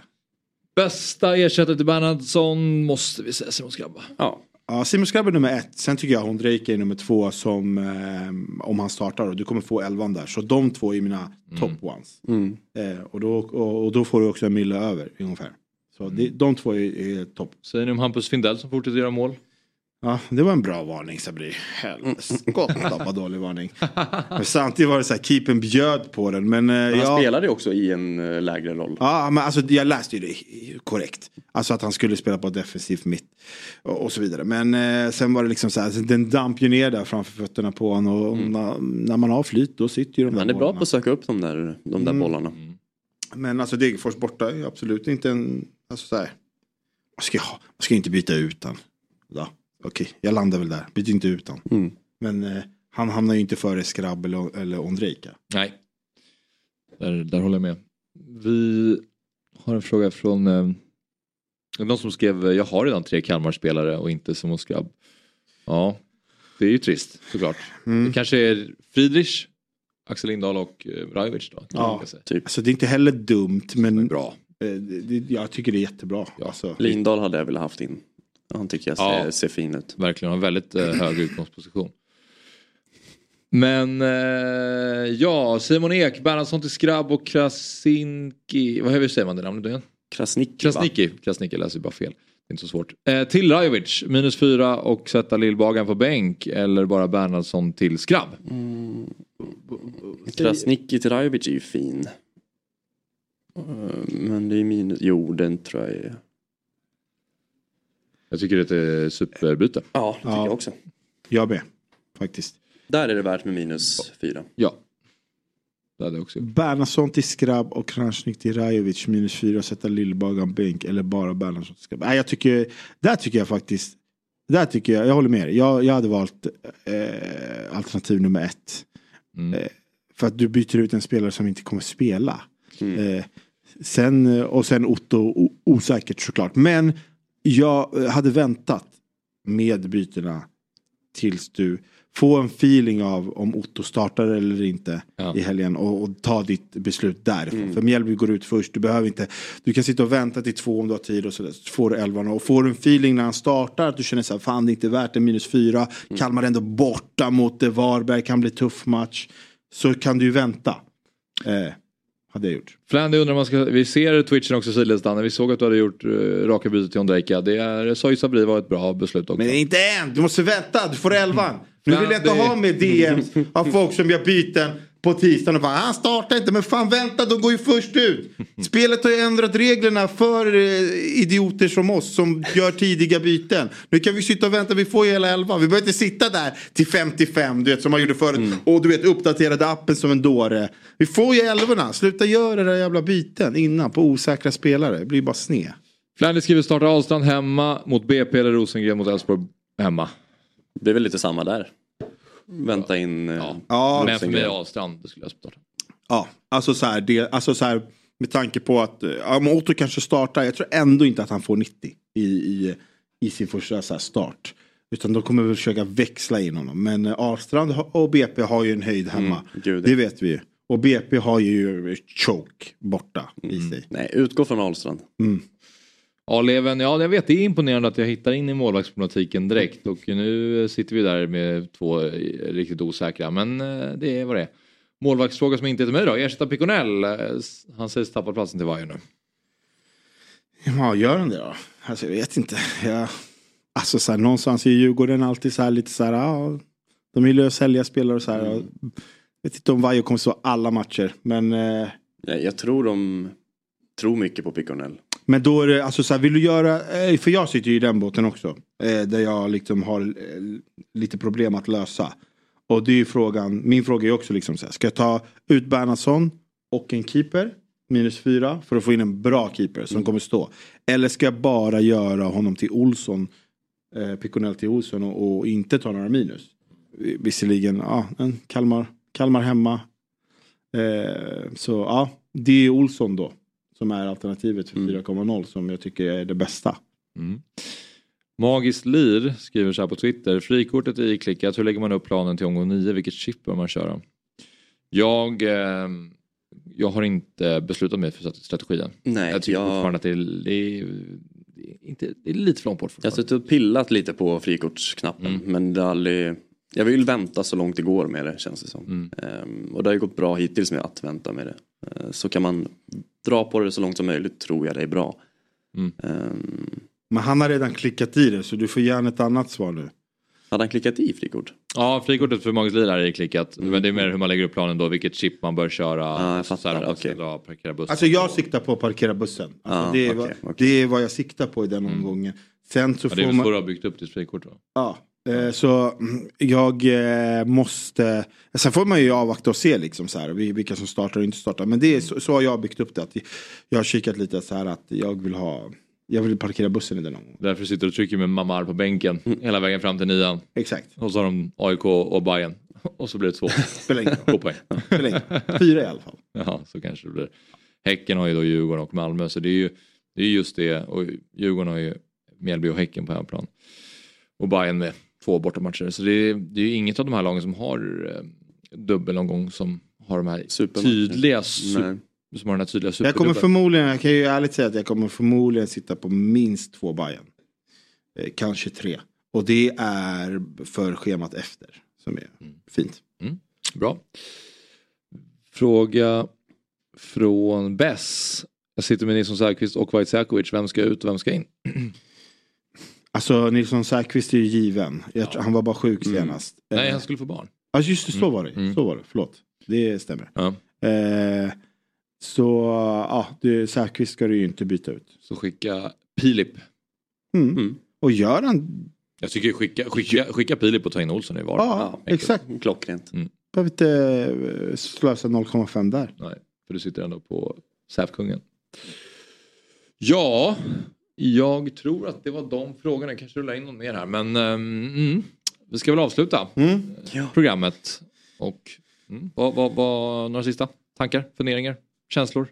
Bästa ersättare till Bernhardsson måste vi säga Simon Skrabba. Ja, Ja, Simon Skrabb är nummer ett. Sen tycker jag Hondrejka är nummer två som eh, om han startar. Och du kommer få elvan där. Så de två är mina top ones. Mm. Eh, och, då, och, och då får du också en mille över ungefär. Så det, de två är, är topp. Säger ni om Hampus Findell som fortsätter göra mål? Ja, det var en bra varning Sabri. Helskotta vad dålig varning. Men samtidigt var det så här, keepern bjöd på den. Men, eh, men han ja, spelade också i en eh, lägre roll. Ja, men alltså jag läste ju det korrekt. Alltså att han skulle spela på defensivt mitt och, och så vidare. Men eh, sen var det liksom så här, den damp ju ner där framför fötterna på honom. Och när, när man har flyt då sitter ju de där Han är bra bollarna. på att söka upp de där, de där bollarna. Men alltså Degerfors borta är absolut inte en, alltså så här. Man ska, man ska inte byta ut han. Ja, okej, jag landar väl där. Byt inte ut han. Mm. Men eh, han hamnar ju inte före Skrabb eller, eller Ondrejka. Nej. Där, där håller jag med. Vi har en fråga från eh, någon som skrev jag har redan tre Kalmar-spelare och inte Simon Skrabb. Ja, det är ju trist såklart. Mm. Det kanske är Friedrich Axel Lindahl och eh, Rajovic då. Ja. Typ. Alltså det är inte heller dumt men Bra. Eh, det, det, jag tycker det är jättebra. Ja. Alltså, Lindahl hade jag velat haft in. Han tycker jag ser, Ja. ser fin ut. Verkligen har en väldigt eh, hög utgångsposition. Men eh, ja, Simon Ek, Bernhardsson till Skrabb och Krasinski. Vad hur säger man det namnet igen? Krasniqi va? Krasniqi. Krasniqi läser ju bara fel. Det är inte så svårt. Eh, till Rajovic, minus fyra och sätta Lillbagan på bänk. Eller bara Bernhardsson till Skrabb. Krasniqi till Rajovic är ju fin. Eh, Men det är minus, jo den tror jag är. Jag tycker det är superbyte. Ja, det tycker Ja. jag också. Jag med, faktiskt. Där är det värt med minus fyra. Ja. Det hade jag också. Bernhardsson till Skrabb och Kranjnik till Rajovic minus fyra sätta Lillbagan bänk eller bara Bernhardsson till Skrabb. Nej, jag tycker, där tycker jag faktiskt, där tycker jag, jag håller med er. Jag, jag hade valt eh, alternativ nummer ett. Mm. Eh, för att du byter ut en spelare som inte kommer spela. Mm. Eh, sen, eh, och sen Otto, osäkert såklart. Men jag eh, hade väntat med bytena tills du får en feeling av om Otto startar eller inte Ja. i helgen och, och ta ditt beslut därifrån. Mm. För Mjällby går ut först, du behöver inte, du kan sitta och vänta till två om du har tid och så, där, så får du elvan och får du en feeling när han startar att du känner så här, fan det är inte värt en minus fyra, Mm. Kalmar ändå borta mot Varberg, kan bli tuff match. Så kan du ju vänta. Eh, hade jag gjort. Flandy undrar om man ska, vi ser twitchen också sidledes Vi såg att du hade gjort uh, raka bytet till Ondrejka. Det är, sa ju Sabri var ett bra beslut också. Men inte än, du måste vänta, du får elvan. Nu vill jag inte ha med DMs av folk som gör byten på tisdagen och bara han startar inte men fan vänta de går ju först ut. Spelet har ju ändrat reglerna för eh, idioter som oss som gör tidiga byten. Nu kan vi sitta och vänta, vi får ju hela elvan. Vi behöver inte sitta där till 55 du vet som man gjorde förut. Och du vet uppdaterade appen som en dåre. Vi får ju elvorna, sluta göra era jävla byten innan på osäkra spelare. Det blir bara sned. Flandy skriver starta Ahlstrand hemma mot BP eller Rosengren mot Elfsborg hemma. Det är väl lite samma där. Vänta in. eh, Ja. Ja, Men för mig Ahlstrand, det skulle jag starta. Ja, alltså så här, det, alltså så här med tanke på att eh, ja, men Otto kanske startar. Jag tror ändå inte att han får 90 i, i, i sin första så här, start. Utan de kommer väl försöka växla in honom. Men eh, Ahlstrand och BP har ju en höjd hemma. Mm, gud. det vet vi ju. Och BP har ju choke borta i sig. Nej, utgå från Ahlstrand. A-leven, ja jag vet det är imponerande att jag hittar in i målvaktsproblematiken direkt och nu sitter vi där med två eh, riktigt osäkra men eh, det är vad det är. Målvaktsfråga som inte är till mig då, ersätta Piconell. Eh, Han sägs tappa platsen till Bayern nu. Ja, gör han det då? Alltså jag vet inte. Jag, alltså så här, någonstans i Djurgården alltid så här lite så här. Ja, de gillar ju att sälja spelare och så här. Jag vet inte om Vaiho kommer stå alla matcher. Men eh, Ja, jag tror de tror mycket på Piconell. Men då är det, alltså så här, vill du göra, eh, för jag sitter ju i den båten också. eh, Där jag liksom har eh, lite problem att lösa. Och det är ju frågan, min fråga är också liksom så här, ska jag ta ut Bernhardsson och en keeper, minus fyra, för att få in en bra keeper som kommer stå. Eller ska jag bara göra honom till Olsson, eh, Piconell till Olsson och, och inte ta några minus. Visserligen, ja, en Kalmar, Kalmar hemma. Eh, så ja, det är Olsson då. Som är alternativet för 4,0 som jag tycker är det bästa. Mm. Magiskt Lir skriver så här på Twitter. Frikortet är iklickat. Hur lägger man upp planen till omgång 9? Vilket chip bör man köra? Jag, eh, jag har inte beslutat mig för strategin. Nej, jag tycker jag- fortfarande att det är, det är, inte, det är lite för långt bort Jag har suttit och pillat lite på frikortsknappen. Mm. Men det har aldrig... Jag vill vänta så långt det går med det känns det som. Mm. Ehm, och det har ju gått bra hittills med att vänta med det. Ehm, så kan man dra på det så långt som möjligt tror jag det är bra. Mm. Ehm, Men han har redan klickat i det så du får gärna ett annat svar nu. hade han klickat i frikort? Ja, frikortet för Magiskt Lir är iklickat. Men det är mer hur man lägger upp planen då. Vilket chip man bör köra. Mm. Ja, jag Så här, fattar, okej. dra, parkera bussen. Alltså jag siktar på att parkera bussen. Alltså Ah, det, är okej, vad, okej. det är vad jag siktar på i den omgången. Sen så ja, det är får väl så man... du har byggt upp ditt frikort då? Ja, så mm, jag eh, måste... Sen får man ju avvakta och se liksom så här, vil- vilka som startar och inte startar. Men det är så, så har jag byggt upp det. Att jag har kikat lite så här att jag vill ha... Jag vill parkera bussen i den omgången. Därför sitter du och trycker med Mamar på bänken hela vägen fram till nian. Exakt. Och så har de AIK och Bayern Och så blir det två. Spelar ingen roll. Poäng. Spelar ingen roll. Fyra i alla fall. Ja, så kanske det blir. Häcken har ju då Djurgården och Malmö så det är ju det är just det. Och Djurgården har ju Mjällby och Häcken på hemmaplan. Och Bayern med två bortamatcher. Så det är, det är ju inget av de här lagen som har eh, dubbelomgång som har de här tydliga, Nej. su- som har den här tydliga Jag kommer förmodligen, jag kan ju ärligt säga att jag kommer förmodligen sitta på minst två Bayern. Eh, kanske tre. Och det är för schemat efter. Som är fint. Bra. Fråga från Bess. Jag sitter med Nilsson Säfqvist och Vaitsiakovic. Vem ska ut och vem ska in? Alltså Nilsson Säfqvist är ju given. Jag tror, han var bara sjuk senast. Nej, Eh, han skulle få barn. Ja just det, så var det. Mm. Så var det, förlåt. Det stämmer. Ja. Eh, så ja, det, Säfqvist ska du ju inte byta ut. Så skicka Pilip. Mm. Mm. Och gör han, Jag tycker skicka, skicka, skicka Pilip och ta in Olsson i var. ja, exakt. Klockrent. Behöver inte eh, slösa 0,5 där. Nej, för du sitter ändå på Säfkungen. Ja, jag tror att det var de frågorna. Kanske rullar in någon mer här. Men ehm, mm, vi ska väl avsluta Mm. programmet. Och mm, vad, vad, vad, några sista tankar, funderingar, känslor,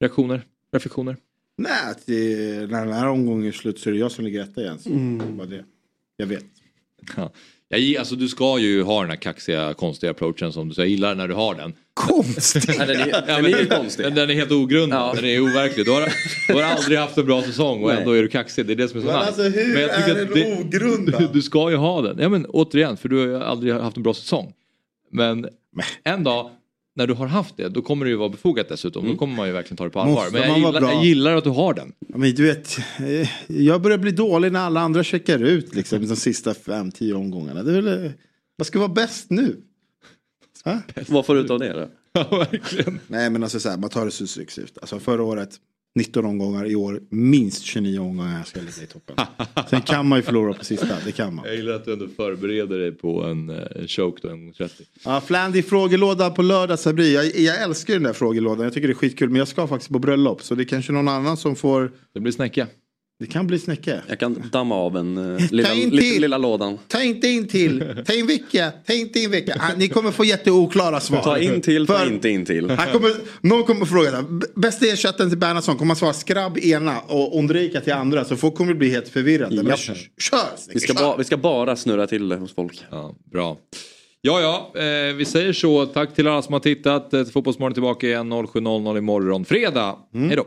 reaktioner, reflektioner? Nej, när den här omgången är slut så är det jag som ligger etta igen. Så Mm. bara det. Jag vet. Ja. Jag, alltså, du ska ju ha den här kaxiga, konstiga approachen som du säger. Jag gillar när du har den. Konstigt! Nej, den är, Ja, den men är ju konstig. Den, den är helt ogrundad, Ja. den är overklig. Du har, du har aldrig haft en bra säsong och Nej. ändå är du kaxig. Det är det som är så Men nice. alltså hur Men jag tycker är den det- ogrundad? Du, du ska ju ha den. Ja men återigen, för du har ju aldrig haft en bra säsong. Men en dag när du har haft det, då kommer det ju vara befogat dessutom. Då kommer man ju verkligen ta det på allvar. Mm. Måste Men jag gillar, bra? jag gillar att du har den. Ja, Men du vet, eh, jag börjar bli dålig när alla andra checkar ut liksom, de sista fem, tio omgångarna. Det är väl, eh, vad ska vara bäst nu? Ha? Vad får du ut av det då? Ja, verkligen. Nej men alltså så här, man tar det så successivt. Alltså förra året 19 omgångar, i år minst 29 omgångar ska ligga i toppen. Sen kan man ju förlora på sista, det kan man. Jag gillar att du ändå förbereder dig på en, eh, en choke då, en gång 30. Ja, Flandy frågelåda på lördag Sabri. Jag, jag älskar den där frågelådan, jag tycker det är skitkul. Men jag ska faktiskt på bröllop så det är kanske någon annan som får, Det blir snäcka. Det kan bli Snäcke. Jag kan damma av en uh, lilla, in lilla, till. lilla lådan. Ta inte in till, ta in Vicka, ta inte in Vicka. Ah, ni kommer få jätteoklara svar. Ta in till, ta För- inte in till. Han kommer, någon kommer fråga, "B- bästa ersättaren till Bernhardsson, kommer han svara skrabb ena och Ondrejka till andra så folk kommer bli helt förvirrade. Men kör, kör Vi ska, kör. ba, vi ska bara snurra till det hos folk. Ja, bra. Ja, ja, eh, vi säger så. Tack till alla som har tittat. Eh, Fotbollsmorgon tillbaka igen 07.00 imorgon fredag. Hej då!